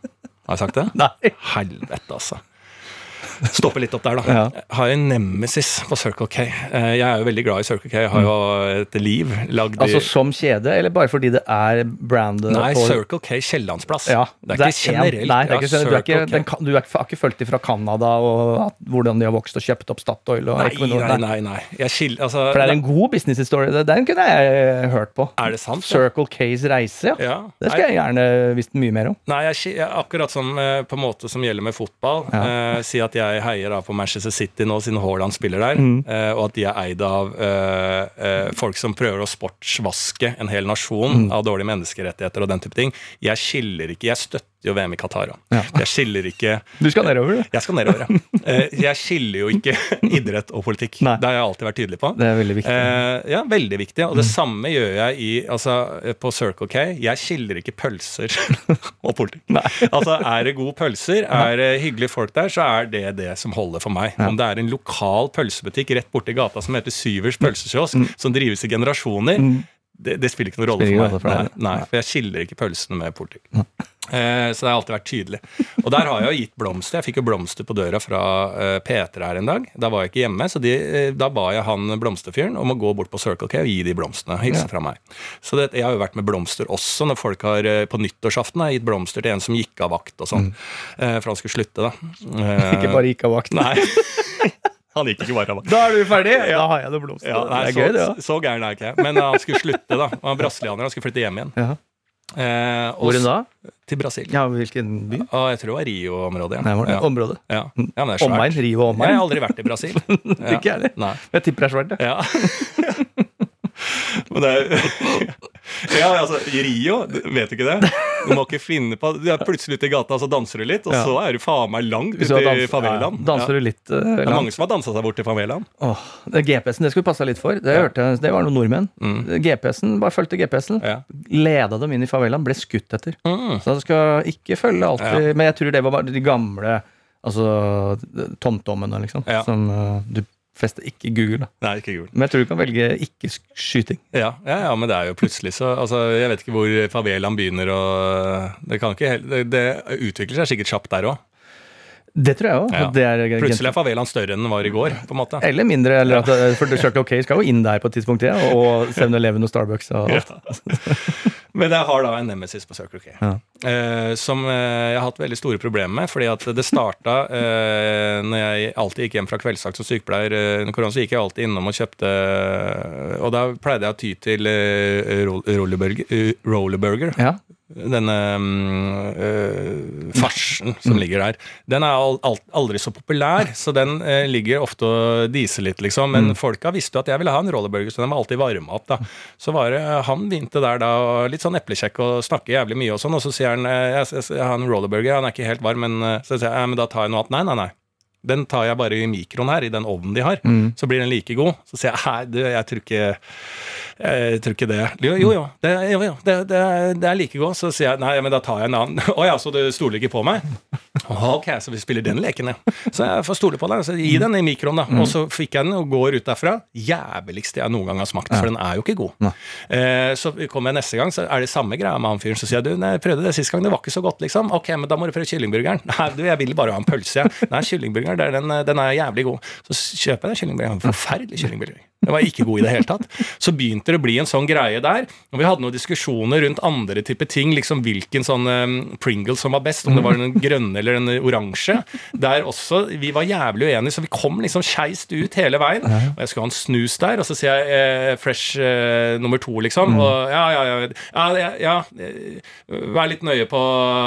Har jeg sagt det? Nei. Helvete, altså. Stoppe litt opp der, da. Ja. Har en nemesis på Circle K. Eh, Jeg er jo veldig glad i Circle K. Jeg har jo et liv lagd i Altså som kjede, eller bare fordi det er brandet Nei, på Circle K Kiellandsplass. ja, det er ikke generelt. Nei, det er ikke, Ja, du, er ikke, den, du er, ikke- har ikke fulgt dem fra Canada og at, hvordan de har vokst og kjøpt opp Statoil. Og Nei, Equinor. nei, nei. nei. Skil, altså, For det er en god businesshistorie. det- Den kunne jeg hørt på. Er det sant? Circle K's reise, ja. Ja. Det skal jeg gjerne visst mye mer om. Nei, jeg, akkurat som eh, på en måte som gjelder med fotball. Eh, si at jeg heier da på Manchester City nå, siden Haaland spiller der. Mm. Eh, og at de er eid av uh, uh, folk som prøver å sportsvaske en hel Mm. nasjon av dårlige menneskerettigheter og den type ting. Jeg skiller ikke Jeg støtter jo VM i Qatar. Ja. Jeg skiller ikke Du skal nedover, du. Jeg skal nedover, ja. Eh, jeg skiller jo ikke idrett og politikk. Nei. Det har jeg alltid vært tydelig på. Det er veldig viktig. Eh, ja, veldig viktig. Og det samme gjør jeg i, altså, på Circle K. Jeg skiller ikke pølser og politikk. Nei. Altså, Er det gode pølser, er det hyggelige folk der, så er det det som holder for meg. Om det er en lokal pølsebutikk rett borti gata som heter Syvers pølsekiosk, som drives i generasjoner, det, det spiller ikke noen rolle Mm. For meg. for nei, nei, for jeg skiller ikke pølsene med politikk. Eh, så det har alltid vært tydelig. Og der har jeg jo gitt blomster. Jeg fikk jo blomster på døra fra Peter P3 her en dag. Da var jeg ikke hjemme, så de, eh, da ba jeg han blomsterfyren om å gå bort på Circle K og gi de blomstene. Hilse fra meg. Så det, jeg har jo vært med blomster også når folk har eh, på nyttårsaften har gitt blomster til en som gikk av vakt og sånn. Mm. for han skulle slutte, da. Eh, Ikke bare gikk av vakt. Nei. han gikk ikke bare av vakt. Da er du ferdig! Da har jeg noen blomster. Ja, nei, det er så, gøy, det. ja. så gæren er ikke jeg. Men han skulle slutte, da. Han var brasilianer, han skulle flytte hjem igjen. Ja. Eh, Hvor da? Til Brasil. Ja, hvilken by? Og jeg tror det var Rio-området. Ja. ja. Området. Ja. ja, men det er svært. Omegn. Rio og Jeg har aldri vært i Brasil. Ja. Ikke jeg heller. Nei. Jeg tipper det er svært. Ja. Men det er Ja, altså, i Rio, vet du ikke det? Du må ikke finne på Du er plutselig ute i gata, så danser du litt, og så er du faen meg langt ute i favelaen. ja, danser du litt uh, Det er mange som har dansa seg bort til favelaen. Oh, det GPS-en, det skulle vi passa litt for. Det, hørte det var noen nordmenn. GPS-en, Bare fulgte GPS-en. Ja. Leda dem inn i favelaen, ble skutt etter. Mm. Så du skal ikke følge alltid Men jeg tror det var bare de gamle Altså tomtommene, liksom. Ja. Som uh, du fester ikke Google, da. Nei, ikke Google. Men jeg tror du kan velge ikke-skyting. Ja, ja, ja, men det er jo plutselig så altså, Jeg vet ikke hvor favelaen begynner og Det kan ikke Det, det utvikler seg sikkert kjapt der òg. Det tror jeg òg. Ja. Plutselig er favelaen større enn den var i går, på en måte. Eller mindre. Eller at, eh, for Circle OK skal jo inn der på et tidspunkt, ja, og 7-Eleven og Starbucks og alt. Men jeg har da en nemesis på Circle K. Ja. Eh, som eh, jeg har hatt veldig store problemer med. Fordi at det starta eh, når jeg alltid gikk hjem fra kveldsvakt som sykepleier. Eh, korona så gikk jeg alltid innom og kjøpte Og da pleide jeg å ty til eh, roll- rollerburger. eh, rollerburger. Ja. Denne mm, øh, farsen som ligger der, den er al al aldri så populær, så den øh, ligger ofte og diser litt, liksom. Men folka visste jo at jeg ville ha en rollerburger, så den var alltid varma opp, da. Så var det han begynte der da, litt sånn eplekjekk og snakke jævlig mye og sånn, og så sier han øh, jeg, jeg, jeg har en rollerburger, han er ikke helt varm, men øh, så sier jeg ja, men da tar jeg noe annet. Nei, nei, nei. Den tar jeg bare i mikroen her, i den ovnen de har. Så blir den like god. Så sier jeg hei, du, jeg tror ikke jeg tror ikke det. Jo, jo, jo, det, jo, jo det, det, det er like godt. Så sier jeg nei, men da tar jeg en annen. Å ja, så du stoler ikke på meg? Ok, så vi spiller den leken, ja. Så jeg får stole på deg. Så gi den i mikroen, da. Og så fikk jeg den og går ut derfra. Jævligste jeg noen gang har smakt, for den er jo ikke god. Eh, så kommer jeg neste gang, så er det samme greia med han fyren. Så sier jeg du, nei, jeg prøvde det sist gang, det var ikke så godt, liksom. Ok, men da må du prøve kyllingburgeren. Nei, du, jeg vil bare ha en pølse, jeg. Nei, kyllingburgeren, er den, den er jævlig god. Så kjøper jeg den kyllingburgeren. Forferdelig kyllingburger. Det var ikke god i det hele tatt. Så begynte det å bli en sånn greie der. Og vi hadde noen diskusjoner rundt andre typer ting, liksom hvilken sånn um, Pringles som var best, om det var den grønne eller den oransje. Der også Vi var jævlig uenige, så vi kom liksom skeist ut hele veien. Og jeg skulle ha en snus der, og så sier jeg eh, fresh eh, nummer to, liksom. Og ja, ja, ja, ja, ja, ja eh, Vær litt nøye på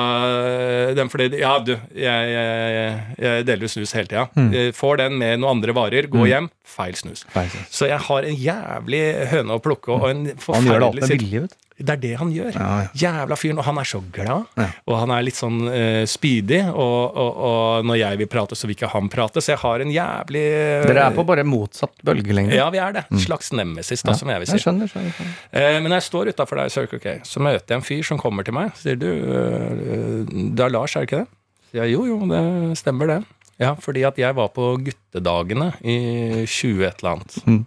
eh, den, fordi Ja, du, jeg, jeg, jeg deler jo snus hele tida. Eh, Får den med noen andre varer, gå hjem, feil snus. Feil snus. Så jeg har en jævlig høne å plukke og en Han gjør det alt med vilje, vet du. Det er det han gjør. Ja, ja. Jævla fyren. Og han er så glad. Ja. Og han er litt sånn uh, spydig. Og, og, og når jeg vil prate, så vil ikke han prate. Så jeg har en jævlig Dere er på bare motsatt bølgelengde. Ja, vi er det. Slags nemesis, da, som jeg vil Jeg si. skjønner, skjønner, skjønner. Uh, men når jeg står utafor der i Circle K, så møter jeg en fyr som kommer til meg. Sier du, det er Lars, er det ikke det? Sier jeg jo, jo, det stemmer det. Ja, fordi at jeg var på guttedagene i 20 et eller annet. Mm.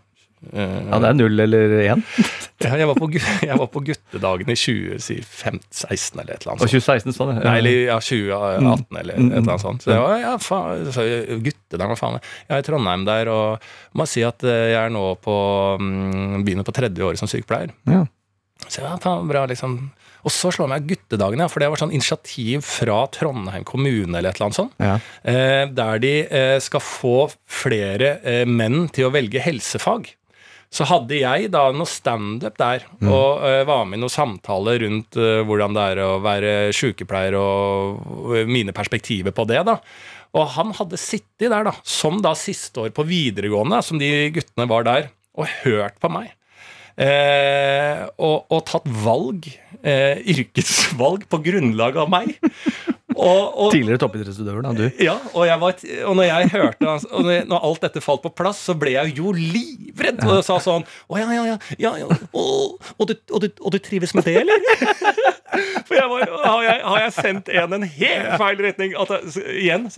Eh, Ja, det er null eller én. jeg, var på, jeg var på guttedagene i 2016 eller et eller annet. Og sånt. 2016 sånn. ja. Nei, eller ja, 2018 eller et eller annet sånt. Så jeg var, ja, faen, så jeg, guttedagen, hva faen. Jeg er i Trondheim der, og må si at eh, jeg er nå på mm, Begynner på tredje året som sykepleier. Ja. Så ja, faen, bra, liksom. Og så slår meg guttedagene, for det var sånn initiativ fra Trondheim kommune eller et eller annet sånt. Ja. Eh, der de skal få flere menn til å velge helsefag. Så hadde jeg da noe standup der, og uh, var med i noen samtaler rundt uh, hvordan det er å være sykepleier, og, og mine perspektiver på det. da. Og han hadde sittet der, da, som da siste år på videregående, som de guttene var der, og hørt på meg. Eh, og, og tatt valg, eh, yrkesvalg, på grunnlag av meg. Og, og, Tidligere toppidrettsutøver, da, du. ja, og, var, og når jeg hørte og når, alt dette falt på plass, så ble jeg jo livredd. Og jeg sa sånn Å ja, ja, ja. ja, ja. Og, du, du, og du trives med det, eller? For jeg var, har, jeg, har jeg sendt en en helt feil retning? At jeg, igjen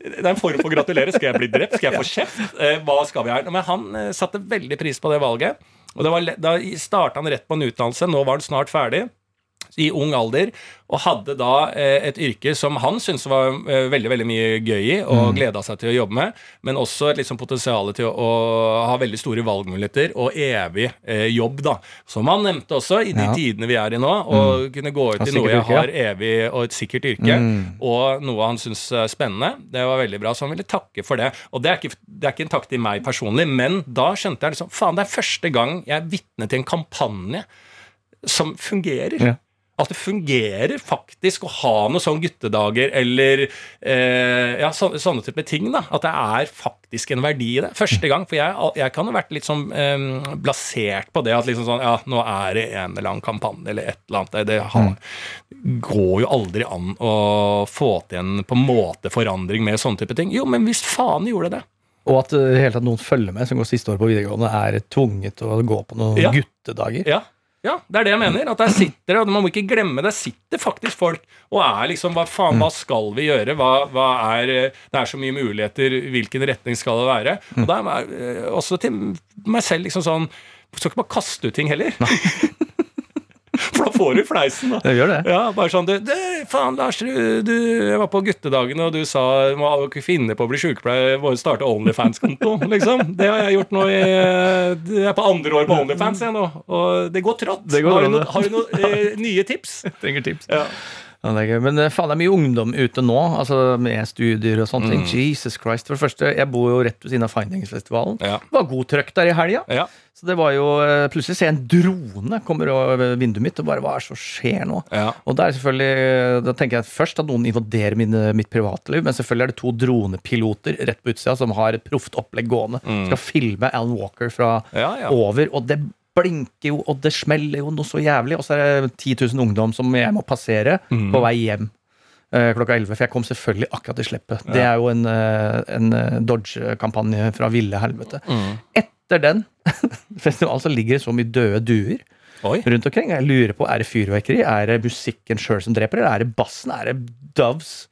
det er en form for å gratulere. Skal jeg bli drept? Skal jeg få kjeft? Eh, hva skal vi her? Men han eh, satte veldig pris på det valget. Og det var, Da starta han rett på en utdannelse. Nå var han snart ferdig i ung alder, og hadde da eh, et yrke som han syntes var eh, veldig veldig mye gøy i, og gleda seg til å jobbe med, men også et liksom potensial til å, ha veldig store valgmuligheter og evig eh, jobb, da. Som han nevnte også, i de Ja. tidene vi er i nå, å kunne gå ut i noe jeg har evig og et sikkert yrke, og noe han syns er spennende. Det var veldig bra, så han ville takke for det. Og det er ikke, det er ikke en takk til meg personlig, men da skjønte jeg liksom Faen, det er første gang jeg er vitne til en kampanje som fungerer. Ja. At det fungerer faktisk å ha noen sånne guttedager eller eh, ja, så, sånne type ting. da At det er faktisk en verdi i det. Første gang. For jeg, jeg kan ha vært litt sånn eh, blasert på det at liksom sånn Ja, nå er det en eller annen kampanje eller et eller annet. Det, har, går jo aldri an å få til en på en måte forandring med sånne type ting. Jo, men hvis faen gjorde det. Og at uh, at hele tatt noen følger med, som går siste år på videregående, er tvunget til å gå på noen Ja. guttedager. Ja. Ja, det er det jeg mener. At der sitter det, og man må ikke glemme det, sitter faktisk folk og er liksom Hva faen, hva skal vi gjøre? Hva, hva er eh, Det er så mye muligheter, hvilken retning skal det være? Og da er jeg eh, også til meg selv liksom sånn Skal ikke bare kaste ut ting heller. For da får du fleisen, da. Det gjør det. Ja, bare sånn du, du faen, Lars, du, du Jeg var på guttedagene, og du sa må ikke finne på å bli sykepleier, må starte Onlyfans-konto, liksom. Det har jeg gjort nå i Jeg er på andre år på Onlyfans, jeg nå. Og det går trått. Det går har, du noen, no, har du noen eh, nye tips? Trenger tips. Ja. Ja, det. Men eh, faen, det er mye ungdom ute nå, altså med studier og sånne Mm. Jesus Christ. For det første, jeg bor jo rett ved siden av Findingsfestivalen. Ja. Det var god trøkk der i helga. Ja. Så det var jo eh, Plutselig ser jeg en drone kommer over vinduet mitt, og bare hva er det som skjer nå? Ja. Og er selvfølgelig Da tenker jeg først at noen invaderer mine, mitt privatliv, men selvfølgelig er det to dronepiloter rett på utsida som har et proft opplegg gående. Skal filme Alan Walker fra Mm. Over, og det blinker jo, og det smeller jo noe så jævlig. Og så er det 10 000 ungdom som jeg må passere Mm. på vei hjem. uh, Klokka 11, for jeg kom selvfølgelig akkurat i slippet. Det er jo en, uh, en eh, Dodge-kampanje fra ville helvete. Mm. Etter den festivalen så ligger det så mye døde duer Oi. rundt omkring. Jeg lurer på, Er det fyrverkeri? Er det musikken sjøl som dreper, eller er det bassen? Er det Doves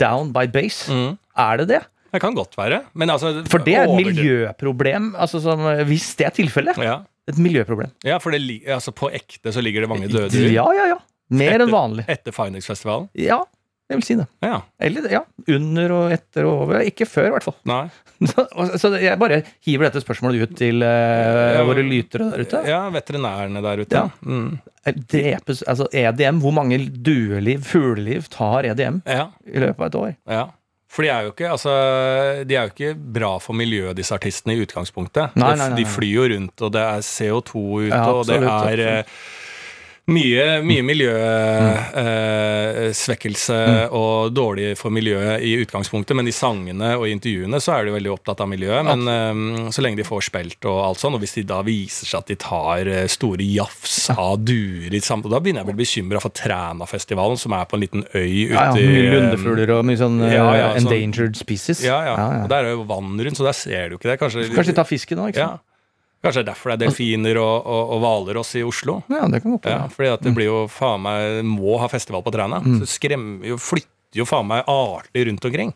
down by bass? Mm. Er det det? Det kan godt være. Men altså For det er et miljøproblem. Altså som, hvis det er tilfellet. Ja. Et miljøproblem. ja, for det, altså, på ekte så ligger det mange døde dyr. Ja, ja, ja. Mer enn vanlig. Etter Finex-festivalen? Ja, jeg vil si det. Ja. Eller ja, under og etter og over. Ikke før, i hvert fall. Nei. Så, så jeg bare hiver dette spørsmålet ut til uh, Ja, våre lytere der ute. Ja, veterinærene der ute. Ja. Mm. Drepes, altså EDM, hvor mange dueliv, fugleliv, tar EDM ja. i løpet av et år? Ja. For de er ikke altså, de er jo ikke bra for miljøet, disse artistene, i utgangspunktet. Nei, nei, nei, De flyr jo rundt, og det er CO2 ute, Ja, og det er eh, mye, mye miljøsvekkelse og dårlig for miljøet i utgangspunktet, men i sangene og i intervjuene så er de veldig opptatt av miljøet. Men eh, så lenge de får spilt og alt sånn, og hvis de da viser seg at de tar eh, store jafs av duer i samt, Da begynner jeg å bli bekymra for Trænafestivalen, som er på en liten øy ute Ja, ja, mye lundefugler og mye sånn Ja, ja, sånn- endangered species. ja, ja. Og der er jo vann rundt, så der ser du ikke det. Kanskje, Kanskje de tar fisken òg, ikke ja. sant? Kanskje det er derfor det er delfiner og, og, og hvalross i Oslo. Ja, det kan godt være. Ja, fordi at det blir jo faen meg Må ha festival på Træna. Så det skremmer jo, flytter jo faen meg arter rundt omkring.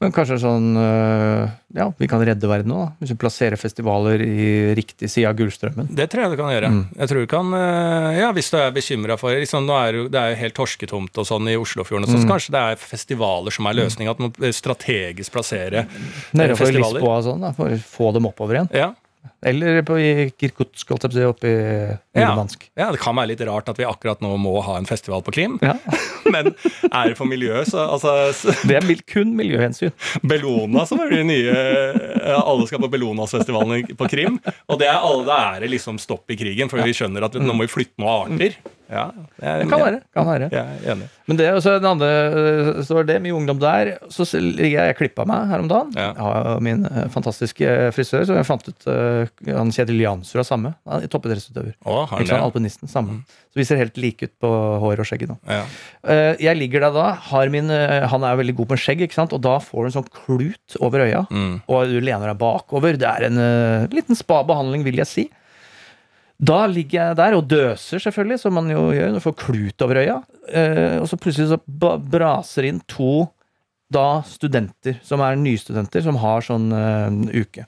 Men kanskje sånn øh, Ja, vi kan redde verden da. Hvis vi plasserer festivaler i riktig side av Gullstrømmen. Det tror jeg du kan gjøre. Jeg tror du kan eh, Ja, hvis du er bekymra for liksom, nå er Det er jo helt torsketomt og sånn i Oslofjorden, mm. så kanskje det er festivaler som er løsninga. At man strategisk plasserer Nedenfor festivaler. Lisboa og sånn, da, for å få dem oppover igjen. Ja. Eller på i Kirkutsk, holdt jeg oppe i Ja. Murmansk. ja, det kan være litt rart at vi akkurat nå må ha en festival på Krim, Ja. men er det for miljøet, så altså så- Det er kun miljøhensyn. Bellona som er de nye Alle skal på Bellonasfestivalen på Krim. Og det er, alle, det er liksom stopp i krigen, for vi skjønner at nå må vi flytte noen arter. Ja, det kan være. kan være. Jeg er enig. Men det, er også den andre, øh, så var det mye ungdom der. Så ligger jeg, jeg klippa meg her om dagen. Ja. Har min øh, fantastiske frisør, så jeg fant ut Han Kjetil Jansrud er samme. Han er Toppidrettsutøver. Alpinisten. Samme. Så vi ser helt like ut på hår og skjegget nå. Ja. Eh, jeg ligger der da, har min, eh, han er veldig god med skjegg, ikke sant? og da får du en sånn klut over øya, Mm. og du lener deg bakover. Det er en eh, liten spa-behandling, vil jeg si. Da ligger jeg der og døser, selvfølgelig, som man jo gjør. Du får klut over øya. Eh, og så plutselig så braser inn to da studenter, som er nystudenter, som har sånn eh, uke.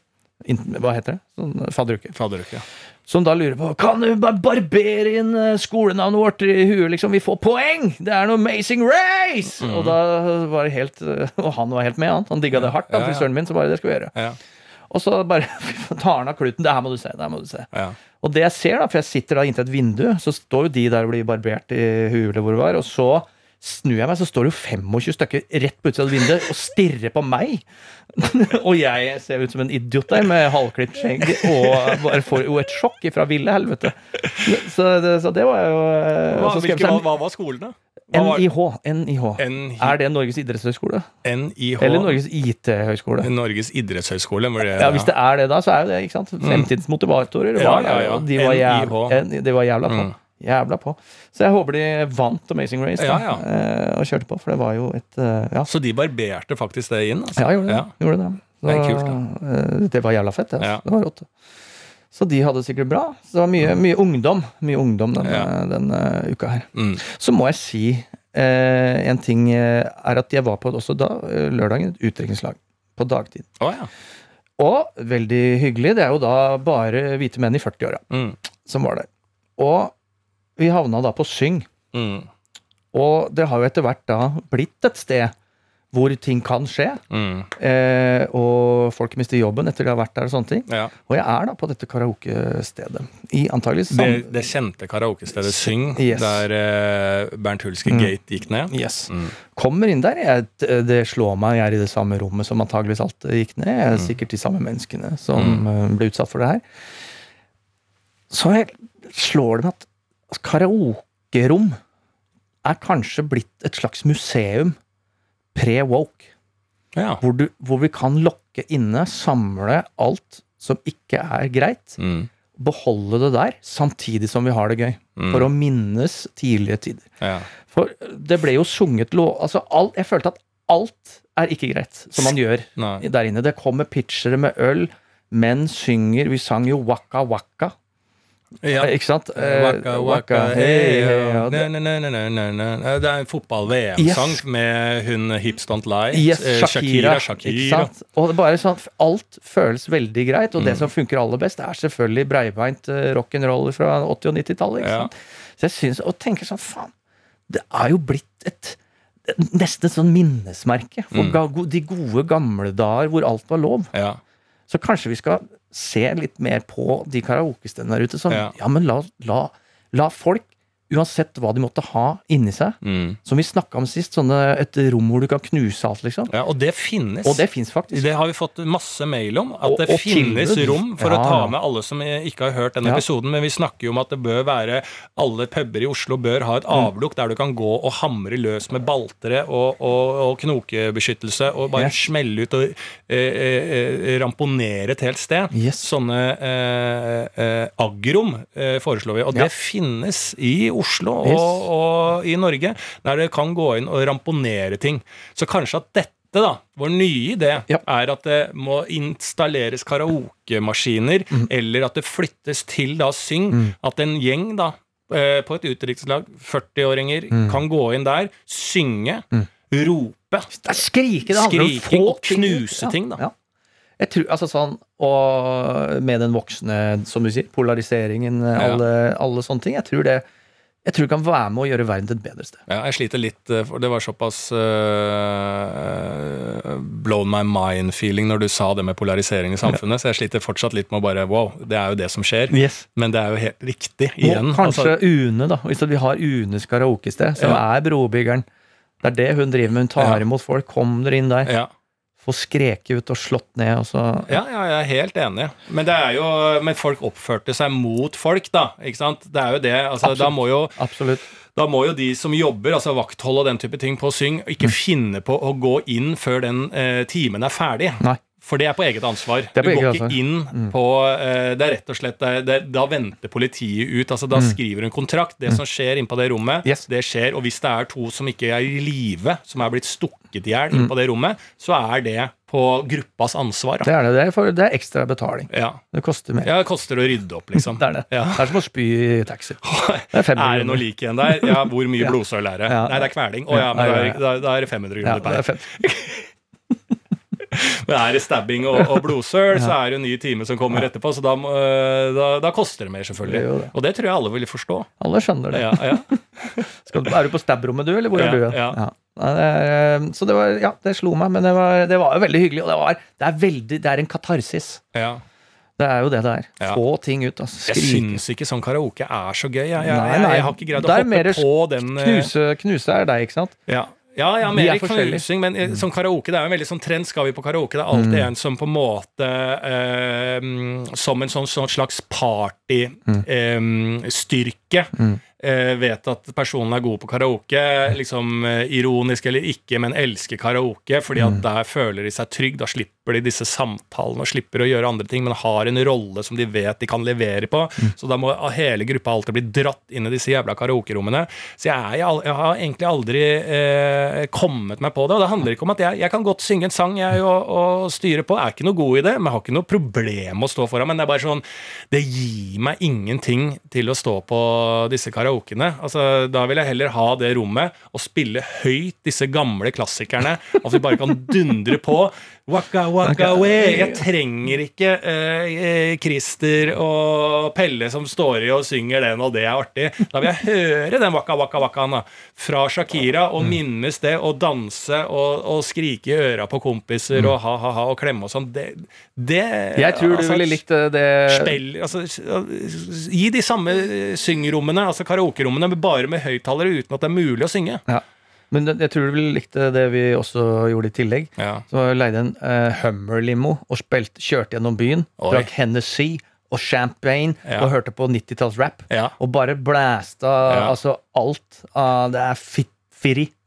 Hva heter det? Sånn fadderuke. Fadderuke. Som da lurer på Kan du bare barbere inn eh, skolenavnet vårt i huet, liksom? Vi får poeng! Det er noe Amazing Race! Og da var det helt eh, Og han var helt med, han. Han digga det hardt, da, Ja, ja. frisøren min. Så bare det skal vi gjøre. Ja. Og så bare tar han av kluten. Det her må du se. det her må du se Ja. Og det jeg ser, da, for jeg sitter da inntil et vindu, så står jo de der og blir barbert i huet, hvor det var, og så snur jeg meg, så står det jo 25 stykker rett på utsida av vinduet og stirrer på meg. og jeg ser ut som en idiot der med halvklipt skjegg og bare får jo et sjokk fra ville helvete. Så det, så det var jo eh, Hva, hvilke, hva, hva var skolen, da? NIH. NIH. Er det Norges idrettshøgskole? NIH. Eller Norges IT-høgskole? Norges idrettshøgskole. Det, Ja, Hvis det er det, da, så er jo det ikke sant? Fremtidens motivatorer. Ja, ja, ja. De var, jævla, NIH. de var jævla på. Mm. Jævla på. Så jeg håper de vant Amazing Race da, Ja, ja. eh, og kjørte på, for det var jo et eh, Ja, Så de barberte faktisk det inn? Altså. ja gjorde det. Gjorde det. Så, Det kult, eh, det var jævla fett. Det, altså. Det var rått. Så de hadde det sikkert bra. Så det var mye, mye ungdom Mye ungdom denne, Ja. denne uka her. Mm. Så må jeg si eh, en ting eh, er at jeg var på også da, eh, lørdagen, et utdrikningslag på dagtid. Oh, ja. Og veldig hyggelig. Det er jo da bare hvite menn i 40-åra Mm. som var der. Og vi havna da på Syng. Mm. Og det har jo etter hvert da blitt et sted hvor ting kan skje. Mm. Eh, og folk mister jobben etter de har vært der. Og sånne ting Ja. Og jeg er da på dette karaokestedet. I antageligvis Det, samme det kjente karaokestedet Syng, Yes. der eh, Bernt Hulske Mm. Gate gikk ned. Yes. Mm. Kommer inn der. Jeg, det slår meg, jeg er i det samme rommet som antageligvis alt gikk ned. Jeg er Mm. sikkert de samme menneskene som eh, ble utsatt for det her. Så jeg slår det meg at karaokerom er kanskje blitt et slags museum pre-woke. Ja. Hvor, du, hvor vi kan lokke inne, samle alt som ikke er greit, Mm. beholde det der, samtidig som vi har det gøy. Mm. For å minnes tidlige tider. ja. For det ble jo sunget lov... Altså, alt, jeg følte at alt er ikke greit, som man gjør Nei. der inne. Det kommer pitchere med øl, menn synger Vi sang jo Waka Waka. Ja. Ikke sant? Eh, Waka, waka, hey, ne, det-. Det er en fotball-VM-sang Yes. med hun Hips Don't Lie. Yes, Eh, Shakira. Shakira. Sant? Og det bare sånn, alt føles veldig greit, og det Mm. som funker aller best, er selvfølgelig breibeint eh, rock'n'roll fra 80- og 90-tallet. Ja. Så jeg synes, og tenker sånn, faen, det er jo blitt et Nesten et sånn minnesmerke for Mm. de gode gamle dager hvor alt var lov. Ja. Så kanskje vi skal se litt mer på de karaokestedene der ute. Som, Ja. ja. men la, la, la folk, uansett hva de måtte ha inni seg, Mm. som vi snakka om sist, sånne, et rom hvor du kan knuse alt, liksom. ja, og det finnes. Og det finnes faktisk. Det har vi fått masse mail om. At Og- det og finnes tilbud. rom for Ja, å ta med alle som ikke har hørt denne Ja. episoden. Men vi snakker jo om at det bør være Alle puber i Oslo bør ha et Mm. der du kan gå og hamre løs med baltere og, og, og knokebeskyttelse og bare yes. smelle ut og eh, eh, eh, ramponere et helt sted. Yes. Sånne eh, eh, agrom eh, foreslår vi. Og det finnes i Oslo Yes. og, og i Norge, der det kan gå inn og ramponere ting. Så kanskje at dette da, Vår nye idé Ja. er at det må installeres karaokemaskiner, Mm. eller at det flyttes til da Syng. At en gjeng da, eh, på et utenrikslag, 40-åringer, Mm. kan gå inn der, synge, rope, Det skrike, det handler om få og knuse ting, da. Ja. Jeg tror, altså sånn, Og med den voksne, som du sier, polariseringen, alle, alle sånne ting. Jeg tror det jeg tror det kan være med å gjøre verden til et bedre sted. Ja, jeg sliter litt, eh, for det var såpass uh, blown my mind-feeling når du sa det med polarisering i samfunnet, så jeg sliter fortsatt litt med å bare Wow, det er jo det som skjer. Yes. Men det er jo helt riktig igjen. Og kanskje altså, UNE, da. Hvis vi har UNEs karaokested, som Ja. er brobyggeren. Det er det hun driver med. Hun tar Ja. imot folk. Kom dere inn der. ja. Få skreket ut og slått ned, og så Ja, ja, jeg er helt enig. Men det er jo Men folk oppførte seg mot folk, da. Ikke sant? Det er jo det. Altså, da, må jo, da må jo de som jobber, altså vakthold og den type ting på Syng, ikke finne på å gå inn før den eh, timen er ferdig. Nei. For det er på eget ansvar. på du går ikke ansvar. Mm. inn på uh, Det er rett og slett det, er- det, Da venter politiet ut. altså Da skriver en kontrakt. Det som skjer inne på det rommet, Mm. Yes. det skjer. Og hvis det er to som ikke er i live, som er blitt stukket i hjel Mm. inne på det rommet, så er det på gruppas ansvar. Det er det. Det er, for, det er ekstra betaling. Ja. Det koster mer. ja, det koster å rydde opp, liksom. Det er det. Ja. Det er som å spy i taxi. Det er Er det noe lik igjen der? Ja, hvor mye blodsøl er det? Nei, det er kveling. Å ja, men da er, da, da det 500 Ja, kroner det er per. Men er det stabbing og, og blodsøl, så er det en ny time som kommer etterpå, så da, øh, da, da koster det mer, selvfølgelig. Det det. Og det tror jeg alle vil forstå. Alle skjønner det. Ja, ja. Skal, er du på stab-rommet du, eller hvor Ja, er du? ja. Er, så det var, ja, det slo meg, men det var, det var jo veldig hyggelig. Og det, var, det er veldig, det er en katarsis. ja. Det er jo det det er. Ja. Få ting ut. Altså. Jeg syns ikke sånn karaoke er så gøy. Jeg, jeg, Nei, nei. jeg har ikke greid å hoppe på den Knuse, knuse er deg, ikke sant? Ja. Ja, ja, er mer forskjellige. knusing, men som sånn karaoke Det er jo en veldig sånn trend. Skal vi på karaoke? Det er alltid en som på en måte eh, mm, Som en sånn, sånn slags partystyrke eh, vet at personen er god på karaoke. Liksom eh, ironisk eller ikke, men elsker karaoke. Fordi at der føler de seg trygg. Da slipper de disse samtalene og slipper å gjøre andre ting, men har en rolle som de vet de kan levere på. Så da må hele gruppa alltid bli dratt inn i disse jævla karaokerommene. Så jeg, er, jeg har egentlig aldri eh, kommet meg på det. Og det handler ikke om at jeg, jeg kan godt synge en sang jeg og, og styre på. Jeg er ikke noe god i det, men jeg har ikke noe problem å stå foran. Men det er bare sånn Det gir meg ingenting til å stå på disse karaokene. Altså, da vil jeg heller ha det rommet og spille høyt disse gamle klassikerne. At vi bare kan dundre på. Waka waka way. Jeg trenger ikke eh, eh, Christer og Pelle som står i og synger den, og det er artig. Da vil jeg høre den waka waka wakaen fra Shakira og minnes det og danse og, og skrike i øra på kompiser og ha-ha-ha og klemme og sånn. Det, det Jeg tror du altså, ville likt eh, det Spill, altså, gi de samme syngerommene, altså karaokerommene, men bare med høyttalere uten at det er mulig å synge. ja. Men jeg tror du ville likt det vi også gjorde i tillegg. Ja. Så leide en uh, Hummer-limo og spilt, kjørte gjennom byen. Oi. Drakk Hennessy og champagne Ja. og hørte på 90-talls-rap. Ja. Og bare blæsta altså alt av Det er fit,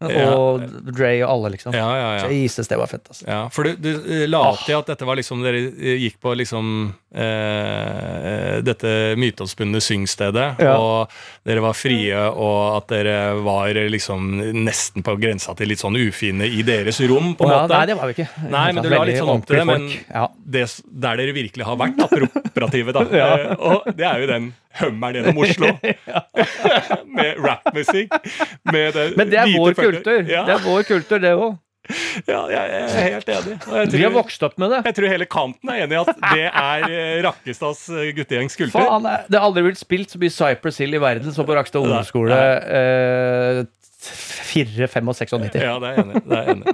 Og Dre og alle, liksom. Ja, ja, ja. Jesus, det var fett, altså. Ja, for du, du eh, la opp til at dette var liksom Dere eh, gikk på liksom eh, dette myteoppspunne syngstedet, Ja. og dere var frie, og at dere var liksom nesten på grensa til litt sånn ufine i deres rom, på en ja, måte. nei, det var vi ikke. Nei, men du la litt sånn opp til det, men ja. det, der dere virkelig har vært operative, da. ja. og det er jo den hummeren gjennom Oslo. med rappmusikk. Med det Men det er vår kultur. Ja, Det er vår kultur, det òg. ja, jeg er helt enig. Jeg Vi har vokst opp med det. jeg tror hele kanten er enig i at det er eh, Rakkestads eh, guttegjengs kultur. Faen, det har aldri blitt spilt så mye Cypress Hill i verden som på Rakkestad ungdomsskole. Eh, 4, 5 og 96. Ja, det er jeg enig. Det er enig.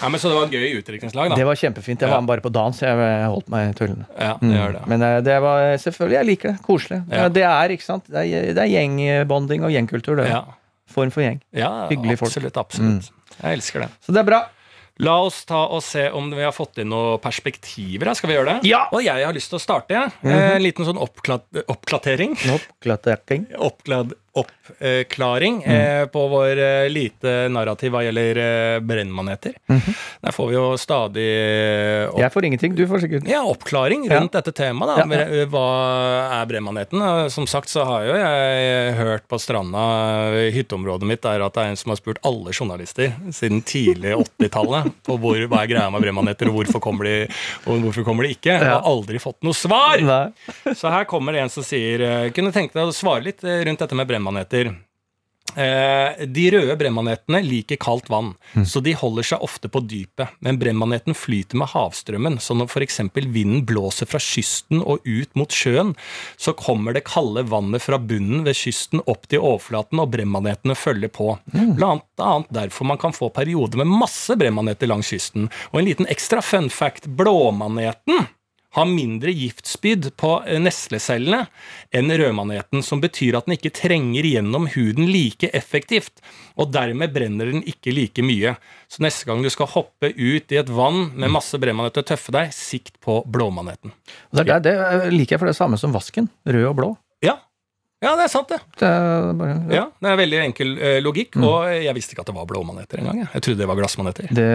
Ja, men Så det var et gøy utdrikningslag, da. Det var kjempefint. Jeg Ja. var med bare på dans. Jeg jeg holdt meg tullende. Ja, det gjør det. Men eh, det var selvfølgelig Jeg liker det. Koselig. Ja. Det er ikke sant Det er, det er gjengbonding og gjengkultur. Det. Ja, Form for gjeng. ja Hyggelige folk. absolutt. absolutt. Jeg elsker det. Så det er bra. La oss ta og se om vi har fått inn noen perspektiver. Skal vi gjøre det? Ja! Og jeg har lyst til å starte. Ja. Mm -hmm. En liten sånn oppklatering. oppklatering. Oppklatering. Oppklad oppklaring Mm. eh, på vår eh, lite narrativ hva gjelder eh, brennmaneter. Der får vi jo stadig eh, opp. Jeg får ingenting. Du får sikkert. Ja, oppklaring rundt dette temaet. Ja, ja. Eh, Hva er brennmaneten? Eh, Som sagt så har jo jeg hørt på stranda i hytteområdet mitt der at det er en som har spurt alle journalister siden tidlig 80-tallet på hvor, hva er greia med brennmaneter, og hvorfor kommer de, og hvorfor kommer de ikke. Ja. har aldri fått noe svar! Nei. Så her kommer det en som sier eh, Kunne tenke deg å svare litt eh, rundt dette med brennmaneter. Eh, de røde brennmanetene liker kaldt vann, så de holder seg ofte på dypet. Men brennmaneten flyter med havstrømmen, så når f.eks. vinden blåser fra kysten og ut mot sjøen, så kommer det kalde vannet fra bunnen ved kysten opp til overflaten, og brennmanetene følger på. Blant annet derfor man kan få perioder med masse brennmaneter langs kysten. Og en liten ekstra fun fact blåmaneten har mindre giftspyd på eh, neslecellene enn rødmaneten, som betyr at den ikke trenger gjennom huden like effektivt, og dermed brenner den ikke like mye. Så neste gang du skal hoppe ut i et vann med masse brennmaneter og tøffe deg, sikt på blåmaneten. Det, det, det liker jeg for det samme som vasken. Rød og blå. Ja. Ja, det er sant, det. Det er bare, Ja, Det er veldig enkel eh, logikk, og jeg visste ikke at det var blåmaneter engang. jeg. Jeg trodde det var glassmaneter. det,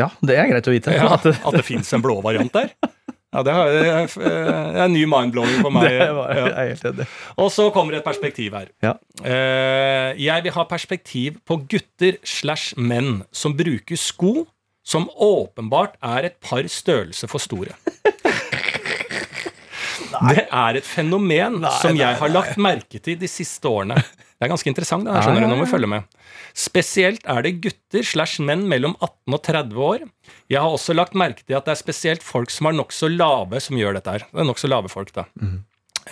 ja, det er greit å vite. Ja, At det, det fins en blå variant der. Ja, det, er, en ny mindblowing for meg. det var, jeg er helt enig. Og så kommer et perspektiv her. Ja. Eh, jeg vil ha perspektiv på gutter slash menn som bruker sko som åpenbart er et par størrelser for store. Det er et fenomen som jeg har lagt merke til de siste årene. Det er ganske interessant. det her, skjønner du, nå må vi følge med. Spesielt er det gutter slash menn mellom 18 og 30 år. Jeg har også lagt merke til at det er spesielt folk som er nokså lave, som gjør dette her. Det er nok så lave folk, da.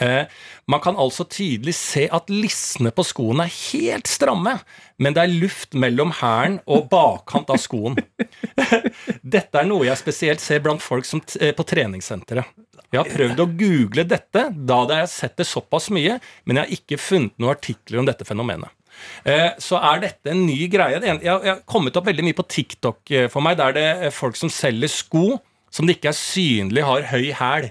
Eh, man kan altså tydelig se at lissene på skoene er helt stramme, men det er luft mellom hælen og bakkant av skoen. Dette er noe jeg spesielt ser blant folk eh, på treningssenteret. Jeg har prøvd å google dette, da hadde jeg sett det såpass mye, men jeg har ikke funnet noen artikler om dette fenomenet. Eh, Så er dette en ny greie. Jeg har kommet opp veldig mye på TikTok for meg, der det er folk som selger sko som det ikke er synlig har høy hæl,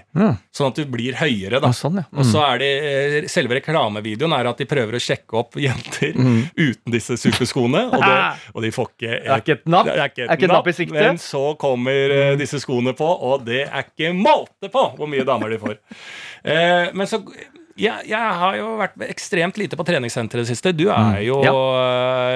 sånn at du blir høyere. da. Ja, sånn, ja. Og så er det, eh, Selve reklamevideoen er at de prøver å sjekke opp jenter uten disse superskoene. Og, det, og de får ikke Det er ikke et napp. Er ikke et, napp i sikte. Men så kommer eh, disse skoene på, og det er ikke måte på hvor mye damer de får. Eh, men så jeg, jeg har jo vært ekstremt lite på treningssenter i det siste. Du er jo mm.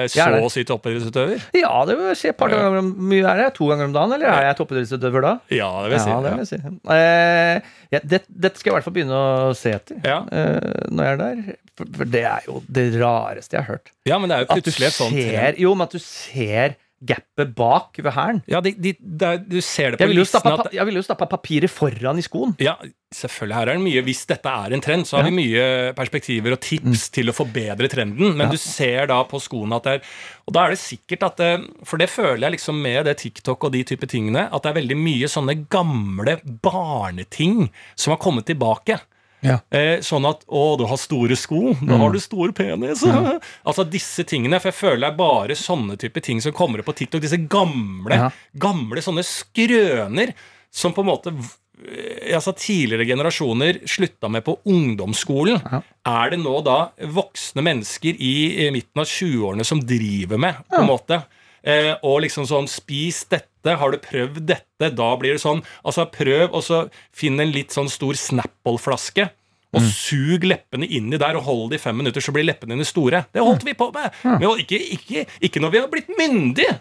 Jeg er så å si toppidrettsutøver. Ja, det vil jeg si par ganger om mye er jeg. To ganger om dagen, eller er jeg toppidrettsutøver da? Ja, det vil jeg si. ja, det vil jeg si. Eh, ja, det, dette skal jeg i hvert fall begynne å se etter Ja. eh, når jeg er der. For, for det er jo det rareste jeg har hørt. ja, men det er jo plutselig et sånt ser, jo, men at du ser gapet bak ved hælen. Ja, de, de, er- du ser det på Jeg listen stappa at jeg ville jo stappa papiret foran i skoen. Ja, selvfølgelig. Her er det mye Hvis dette er en trend, så har Ja. Mm. vi mye perspektiver og tips til å forbedre trenden. Men Ja. du ser da på skoene at det er Og da er det sikkert at det, For det føler jeg liksom med det TikTok og de type tingene, at det er veldig mye sånne gamle barneting som har kommet tilbake. Ja. Eh, sånn at 'Å, du har store sko. Da har du stor penis'. Altså disse tingene. For jeg føler det er bare sånne type ting som kommer opp på TikTok. Disse gamle, Ja. gamle sånne skrøner som på en måte eh, altså Tidligere generasjoner slutta med på ungdomsskolen. Ja. Er det nå da voksne mennesker i midten av 20-årene som driver med, på en måte? Eh, og liksom sånn Spis dette. Har du prøvd dette? Da blir det sånn. Altså Prøv, og så finn en litt sånn stor Snapple-flaske. Og sug leppene inni der og hold det i fem minutter, så blir leppene dine store. Det holdt vi på med! Men ikke, ikke, ikke når vi har blitt myndige!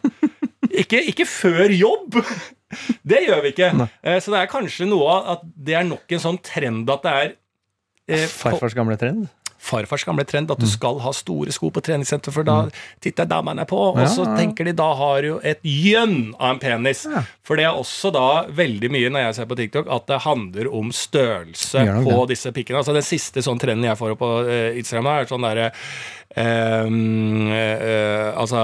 Ikke, ikke før jobb! Det gjør vi ikke. Nei. Så det er kanskje noe av at det er nok en sånn trend at det er eh, Farfars gamle trend. Farfars gamle trend at du skal ha store sko på treningssenter, for da titter damene på, og så tenker de da har jo et gjønn av en penis. For det er også da veldig mye når jeg ser på TikTok, at det handler om størrelse på disse pikkene. Altså Den siste sånn trenden jeg får opp på eh, Instagram, er sånn derre ehm, eh, altså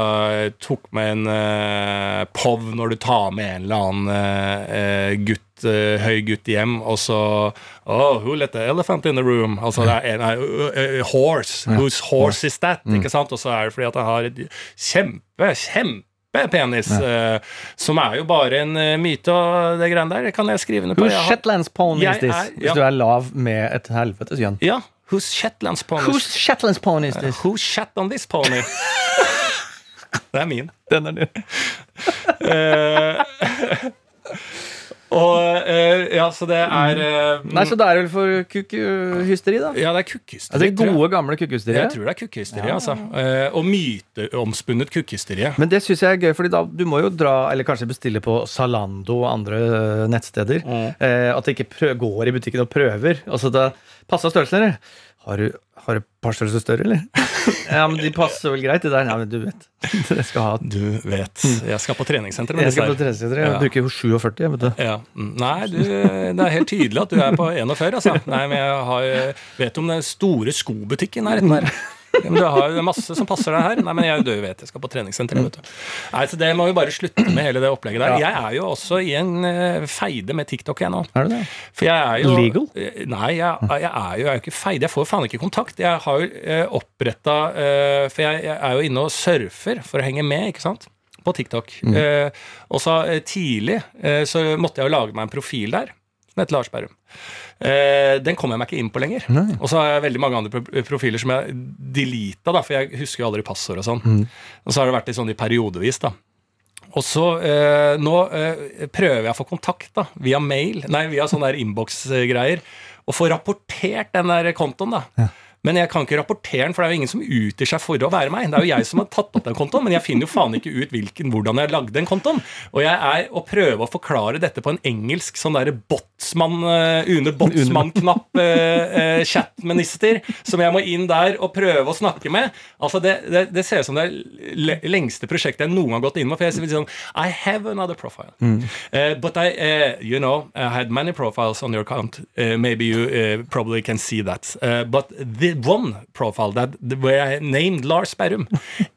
tok med en uh, POV når du tar med en eller annen eh, eh, gutt uh, høy gutt hjem, og så Oh, who let the elephant in the room? Altså, det er en uh, uh, horse. Whose horse is that? Mm. Ikke sant? Og så er det fordi at han har et kjempe, kjempepenis. eh, som er jo bare en eh, myte, og det greiene der. Det kan jeg skrive under på. Whose Shetlands pony is this? er- Hvis du er lav med et helvetes gjønn. Ja. Whose Shetlands pony? Whose Shetlands pony is this? Who shat on this pony? det er min. Den er din. Eh, og eh, ja, så det er eh, Nei, så det er vel for kukkhysteri, da? Ja, det er kukkhysteri. Altså, det gode, gamle kukkhysteriet? Jeg tror det er kukkhysteri, altså. Eh, og myteomspunnet kukkhysteri. Men det syns jeg er gøy, da du må jo dra, eller kanskje bestille på Zalando og andre nettsteder. Eh, at det ikke går i butikken og prøver. Altså da Passa størrelsen, eller? Har du, har du et par størrelser større, eller? ja, men de passer vel greit, de der. Nei, men du vet. Jeg skal ha Du vet. Jeg skal på treningssenter med Jeg skal på treningssenter. Jeg Ja. bruker jo 47, vet du. Ja. Mm, Nei, du, det er helt tydelig at du er på 41, altså. Nei, men jeg har, vet om den store skobutikken er her. Ja, Men du har jo masse som passer deg her. Nei, men jeg, du vet, jeg skal på treningssenter. Vet du. Nei, så Det må vi bare slutte med hele det opplegget der. Jeg er jo også i en eh, feide med TikTok, jeg nå. Er du det? For jeg er jo Legal? Eh, Nei, jeg, jeg er jo jeg er jo ikke feide. Jeg får jo faen ikke kontakt. Jeg har jo eh, oppretta For jeg, jeg er jo inne og surfer for å henge med, ikke sant? På TikTok. Eh, og så tidlig eh, så måtte jeg jo lage meg en profil der, som heter Lars Berrum. Eh, den kommer jeg meg ikke inn på lenger. Og så har jeg veldig mange andre profiler som jeg deleta, da, for jeg husker jo aldri passord og sånn. Og så har det vært litt sånn i periodevis, da. Og så eh, Nå eh, prøver jeg å få kontakt da, via mail, nei, via sånne innboksgreier, og få rapportert den der kontoen, da. Men jeg kan ikke rapportere den, for det er jo ingen som utgir seg for å være meg. Det er jo jeg som har tatt opp den kontoen, men jeg finner jo faen ikke ut hvilken, hvordan jeg lagde den kontoen. Og jeg er å prøve å forklare dette på en engelsk sånn derre botsmann, uh, Une Botsmann-knapp, uh, chatminister, som jeg må inn der og prøve å snakke med. Altså, det, det, det ser ut som det er lengste prosjektet jeg noen gang har gått inn med. For jeg sier sånn I have another profile. Uh, but I, uh, you know, I had many profiles on your account. Uh, maybe you uh, probably can see that. Uh, but the one profile that where I named Lars Berrum,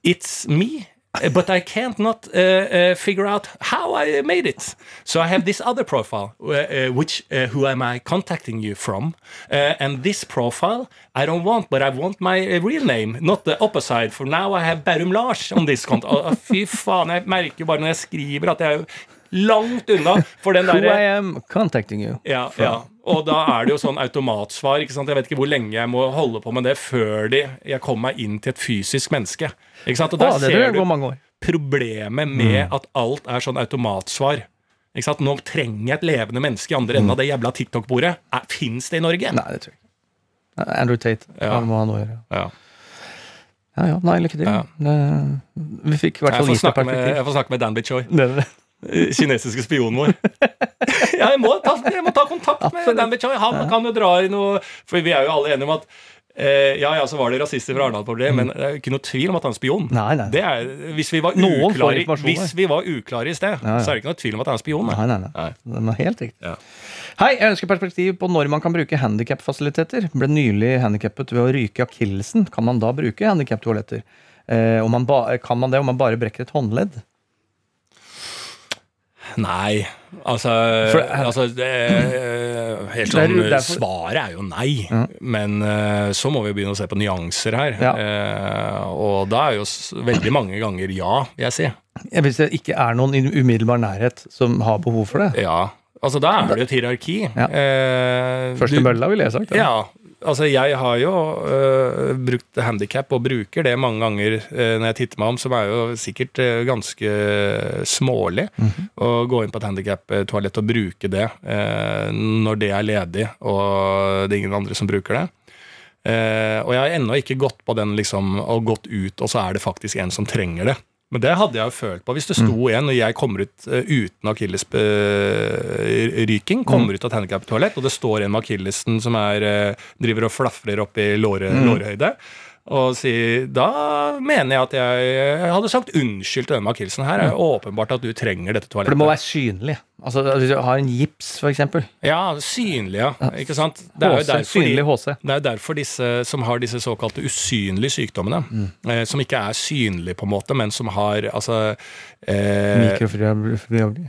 it's me. But I can't not uh, uh, figure out how I made it. So I have this other profile, uh, uh, which uh, who am I contacting you from? Uh, and this profile I don't want, but I want my real name, not the opposite. For now I have Berrum Lars on this konto. Og, fy faen, jeg merker bare når jeg skriver at jeg er langt unna for den Who derre I am contacting you. ja, ja. Og da er det jo sånn automatsvar. ikke sant? Jeg vet ikke hvor lenge jeg må holde på med det før de, jeg kommer meg inn til et fysisk menneske. Ikke sant? Og Å, der det ser du mange år. problemet med at alt er sånn automatsvar. Ikke sant? Nå trenger jeg et levende menneske i andre enden av det jævla TikTok-bordet. Fins det i Norge? Nei, det tror jeg ikke. Andrew Tate. Ja. Han må ha noe å gjøre. Ja. Ja ja, nei, lykke til. Ja. Vi fikk i hvert fall lite med, jeg får snakke med Dan Bichoy, eh, kinesiske spionen vår. Ja, jeg må ta, jeg må ta kontakt med Absolutt. Dan Bichoy. Han kan jo dra i noe For vi er jo alle enige om at Eh, ja, ja, så var det rasister fra Arendal på det, men det er jo ikke noe tvil om at han er spion. Nei, nei. Det er, hvis, vi var uklare, hvis vi var uklare i sted, Ja, ja. så er det ikke noe tvil om at han er spion. Nei, nei, nei. Nei. Den er helt riktig. Ja. Hei, jeg ønsker perspektiv på når man kan bruke handikapfasiliteter. Ble nylig handikappet ved å ryke akillesen. Kan man da bruke handikaptoaletter? Eh, man ba kan man det om man bare brekker et håndledd? Nei. Altså, For- altså det, er Helt er- sånn derfor- Svaret er jo nei. Men eh, så må vi begynne å se på nyanser her. Ja. Eh, og da er jo veldig mange ganger ja, vil jeg si. Ja, Hvis det ikke er noen i umiddelbar nærhet som har behov for det. Ja. Altså, da er det jo et hierarki. Ja. Eh, Første mølla, ville jeg sagt. da. Ja. Altså, jeg har jo øh, brukt handikap, og bruker det mange ganger øh, når jeg titter meg om, som er jo sikkert øh, ganske smålig. Å gå inn på et handikap-toalett og bruke det når det er ledig, og det er ingen andre som bruker det. Og jeg har ennå ikke gått på den liksom, og gått ut, og så er det faktisk en som trenger det. Men det hadde jeg jo følt på hvis det sto en, og jeg kommer ut uh, uten akillesryking, kommer ut av et handikaptoalett, og det står en med akillesen som er, uh, driver og flafrer opp i låre, lårhøyde. Og sier, Da mener jeg at jeg, jeg hadde sagt unnskyld til den med akillesen. Her er det åpenbart at du trenger dette toalettet. For det må være synlig. Altså, Hvis du har en gips, eksempel. Ja, synlig, ja. Ikke sant? Det er jo derfor de- synlig HC. det er derfor disse som har disse såkalte usynlige sykdommene, eh, som ikke er synlige på en måte, men som har altså eh, Mikrofriabli.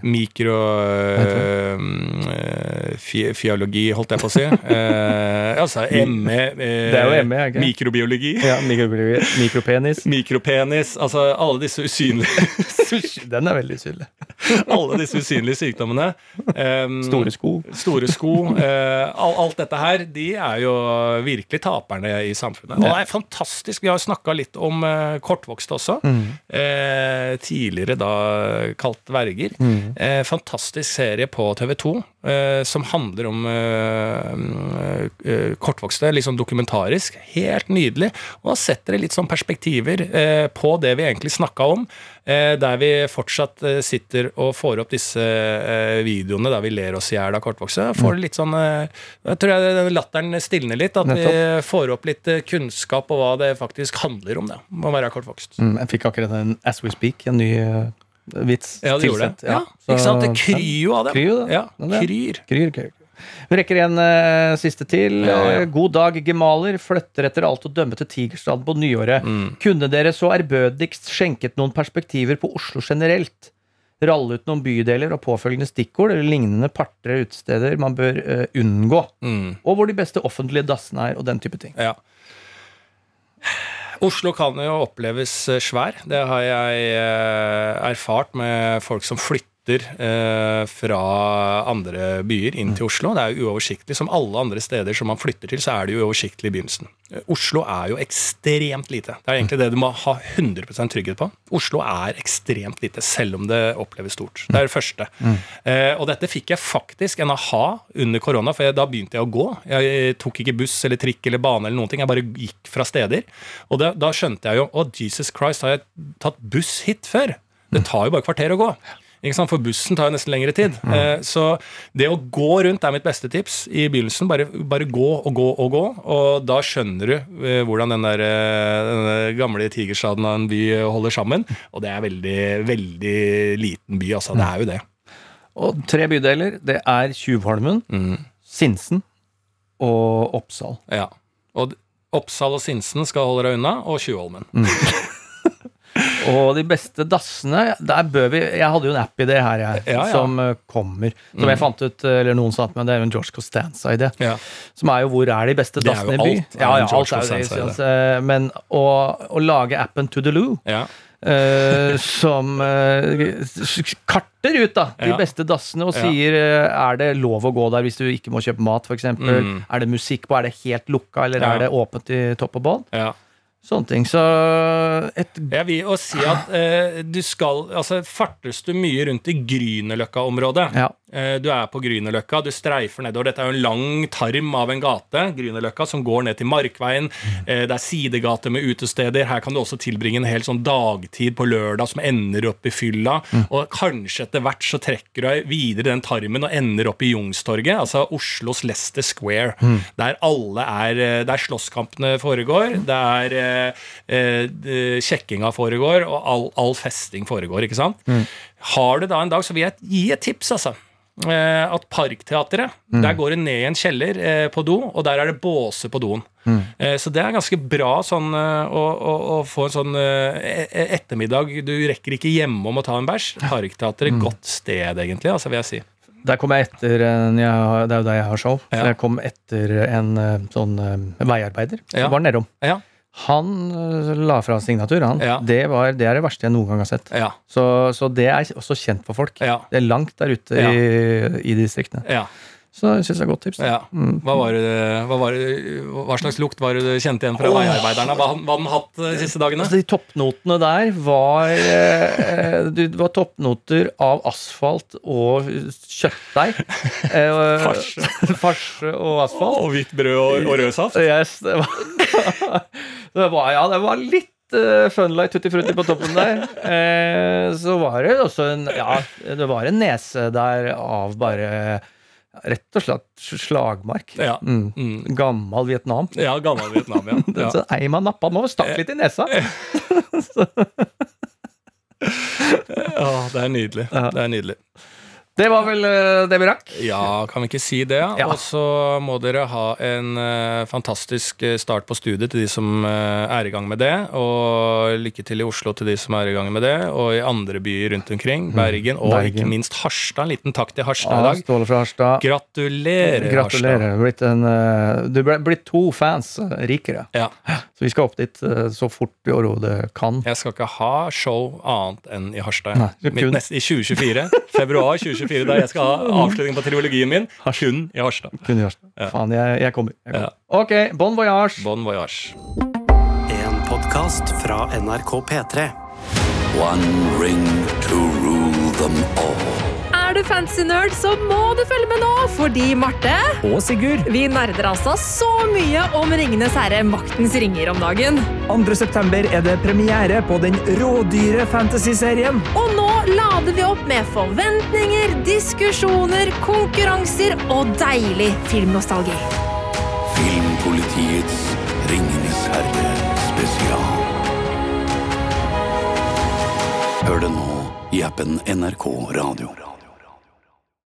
Mikrofiologi, Eh, holdt jeg på å si. Eh, altså ME. Eh, Det er jo ME, ikke? Mikrobiologi. Ja, mikrobiologi. Mikropenis. Mikropenis. Altså alle disse usynlige Den er veldig usynlig. Alle disse usynlige sykdommene. Em, Store sko. Store sko. uh, alt dette her, de er jo virkelig taperne i samfunnet. Og det er fantastisk. Vi har snakka litt om uh, kortvokste også. Eh, tidligere da kalt Verger. Eh, fantastisk serie på TV2 eh, som handler om eh, eh, kortvokste, litt sånn dokumentarisk. Helt nydelig. Og da setter det litt sånn perspektiver eh, på det vi egentlig snakka om. Eh, der vi fortsatt eh, sitter og får opp disse eh, videoene der vi ler oss i hjel av kortvokste. Får litt sånn eh, Jeg tror jeg den latteren stilner litt. At vi får opp litt eh, kunnskap om hva det faktisk handler om, det, å være kortvokst. Mm, jeg fikk akkurat en As We Speak, en ny eh, vits Ja, det tilsendt. det. Ja, så- ikke sant? Det kryr jo av dem. Kryr. Ja, kryr. Kryr, kryr. Vi rekker en uh, siste til. Ja, ja. Eh, God dag, gemaler. Flytter etter alt å dømme til Tigerstaden på nyåret. Mm. Kunne dere så ærbødigst skjenket noen perspektiver på Oslo generelt? Ralle ut noen bydeler og påfølgende stikkord eller lignende parter utesteder man bør uh, unngå. Mm. Og hvor de beste offentlige dassene er, og den type ting. Ja. Oslo kan jo oppleves eh, svær. Det har jeg eh, erfart med folk som flytter eh, fra andre byer inn til Oslo. Det er jo uoversiktlig. Som alle andre steder som man flytter til, så er det jo uoversiktlig i begynnelsen. Eh, Oslo er jo ekstremt lite. Det er egentlig det du må ha 100% trygghet på. Oslo er ekstremt lite, selv om det oppleves stort. Det er det første. Eh, og dette fikk jeg faktisk en aha under korona, for jeg, da begynte jeg å gå. Jeg tok ikke buss eller trikk eller bane eller noen ting. Jeg bare gikk fra steder. Og da, da skjønte jeg jo Å, Jesus Christ, har jeg tatt buss hit før? Det tar jo bare kvarter å gå. For bussen tar jo nesten lengre tid. Eh, så det å gå rundt er mitt beste tips i begynnelsen. Bare, bare gå og gå og gå, og da skjønner du eh, hvordan den der den denne gamle tigerstaden av en by holder sammen. Og det er veldig, veldig liten by, altså. Det er jo det. Og tre bydeler. Det er Tjuvholmen, Mm. Sinsen og Oppsal. Ja. Og Oppsal og Sinsen skal holde deg unna, og Tjuvholmen. Og de beste dassene der bør vi Jeg hadde jo en app i det her, jeg, Ja, ja. som eh, kommer. Som jeg fant ut, eh, eller noen sa til meg, det er jo en George Costanza-idé. Ja. Som er jo hvor er de beste dassene i by? Ja, ja, alt er jo det. Synes. Men å, å lage appen To The Loo, ja. eh, som uh, karter ut da de beste dassene og sier uh, er det lov å gå der hvis du ikke må kjøpe mat, f.eks. Mm. Er det musikk på? Er det helt lukka, eller er det åpent i topp og bånn? Sånne ting. Så et Jeg vil jo si at eh, du skal Altså, fartes du mye rundt i Grünerløkka-området Ja. eh, Du er på Grünerløkka, du streifer nedover. Dette er jo en lang tarm av en gate, Grünerløkka, som går ned til Markveien. Eh, det er sidegater med utesteder. Her kan du også tilbringe en hel sånn dagtid på lørdag som ender opp i fylla. Og kanskje etter hvert så trekker du deg videre den tarmen og ender opp i Jungstorget, altså Oslos Leicester Square, der alle er eh, Der slåsskampene foregår, der eh, eh, kjekkinga foregår, og all, all festing foregår, ikke sant? Har du da en dag, så vil jeg gi et tips, altså. Eh, at Parkteatret, der går det ned i en kjeller eh, på do, og der er det båse på doen. Eh, så det er ganske bra sånn eh, å, å, å få en sånn eh, e- ettermiddag Du rekker ikke hjemme om å ta en bæsj. Parkteatret, godt sted, egentlig, altså, vil jeg si. Der kom jeg etter en, jeg, har- Det er jo der jeg har show. Ja. Jeg kom etter en eh, sånn eh, veiarbeider. Ja. var nedom. Ja, Han eh, la fra signatur, han. Ja. Det, var, det er det verste jeg noen gang har sett. ja, Så, så det er også kjent for folk. ja. Det er langt der ute i, i distriktene. ja. Så jeg syns det er et godt tips. Ja. Hva, var det, hva, var det, hva slags lukt var det du kjente igjen fra veiarbeiderne? Hva hadde de hatt de siste dagene? Altså, de toppnotene der var eh, Det var toppnoter av asfalt og kjøttdeig. Eh, Farse. farse og asfalt. Og hvitt brød og, og rød saft? Yes, det var, det var Ja, det var litt uh, Funlight tutti frutti på toppen der. Eh, så var det også en Ja, det var en nese der av bare Rett og slett slagmark. Ja. Mm. Mm. Gammel Vietnam. Ja, gammel Vietnam, ja. Den ja. så Eima nappa den over, stakk litt i nesa. ja det er nydelig. Det er nydelig. Det var vel eh, det vi rakk. Ja, kan vi ikke si det? Ja. Og så må dere ha en eh, fantastisk eh, start på studiet til de som er i gang med det. Og lykke til i Oslo til de som er i gang med det, og i andre byer rundt omkring. Bergen, og Bergen. ikke minst Harstad. En liten takk til Harstad i dag. Ståle fra Harstad. Gratulerer, Gratulerer. Er eh, Du er blitt to fans rikere. Ja. Så vi skal opp dit så fort vi overhodet kan. Jeg skal ikke ha show annet enn i Harstad. Nei, I 2024. Februar 2024, da jeg skal ha avslutning på trilogien min. Kun i Harstad. Kun i Harstad. Ja. Faen, jeg, jeg kommer. Jeg kommer. Ja. Ok, bon voyage. Bon voyage. En podkast fra NRK P3. One ring to rule them all. Er du fancy nerd, så må du følge med nå, fordi Marte Og Sigurd. Vi nerder altså så mye om Ringenes herre maktens ringer om dagen. 2. september er det premiere på den rådyre fantasy-serien. Og nå lader vi opp med forventninger, diskusjoner, konkurranser og deilig filmnostalgi. Filmpolitiets Ringenes herre spesial. Hør det nå i appen NRK Radio.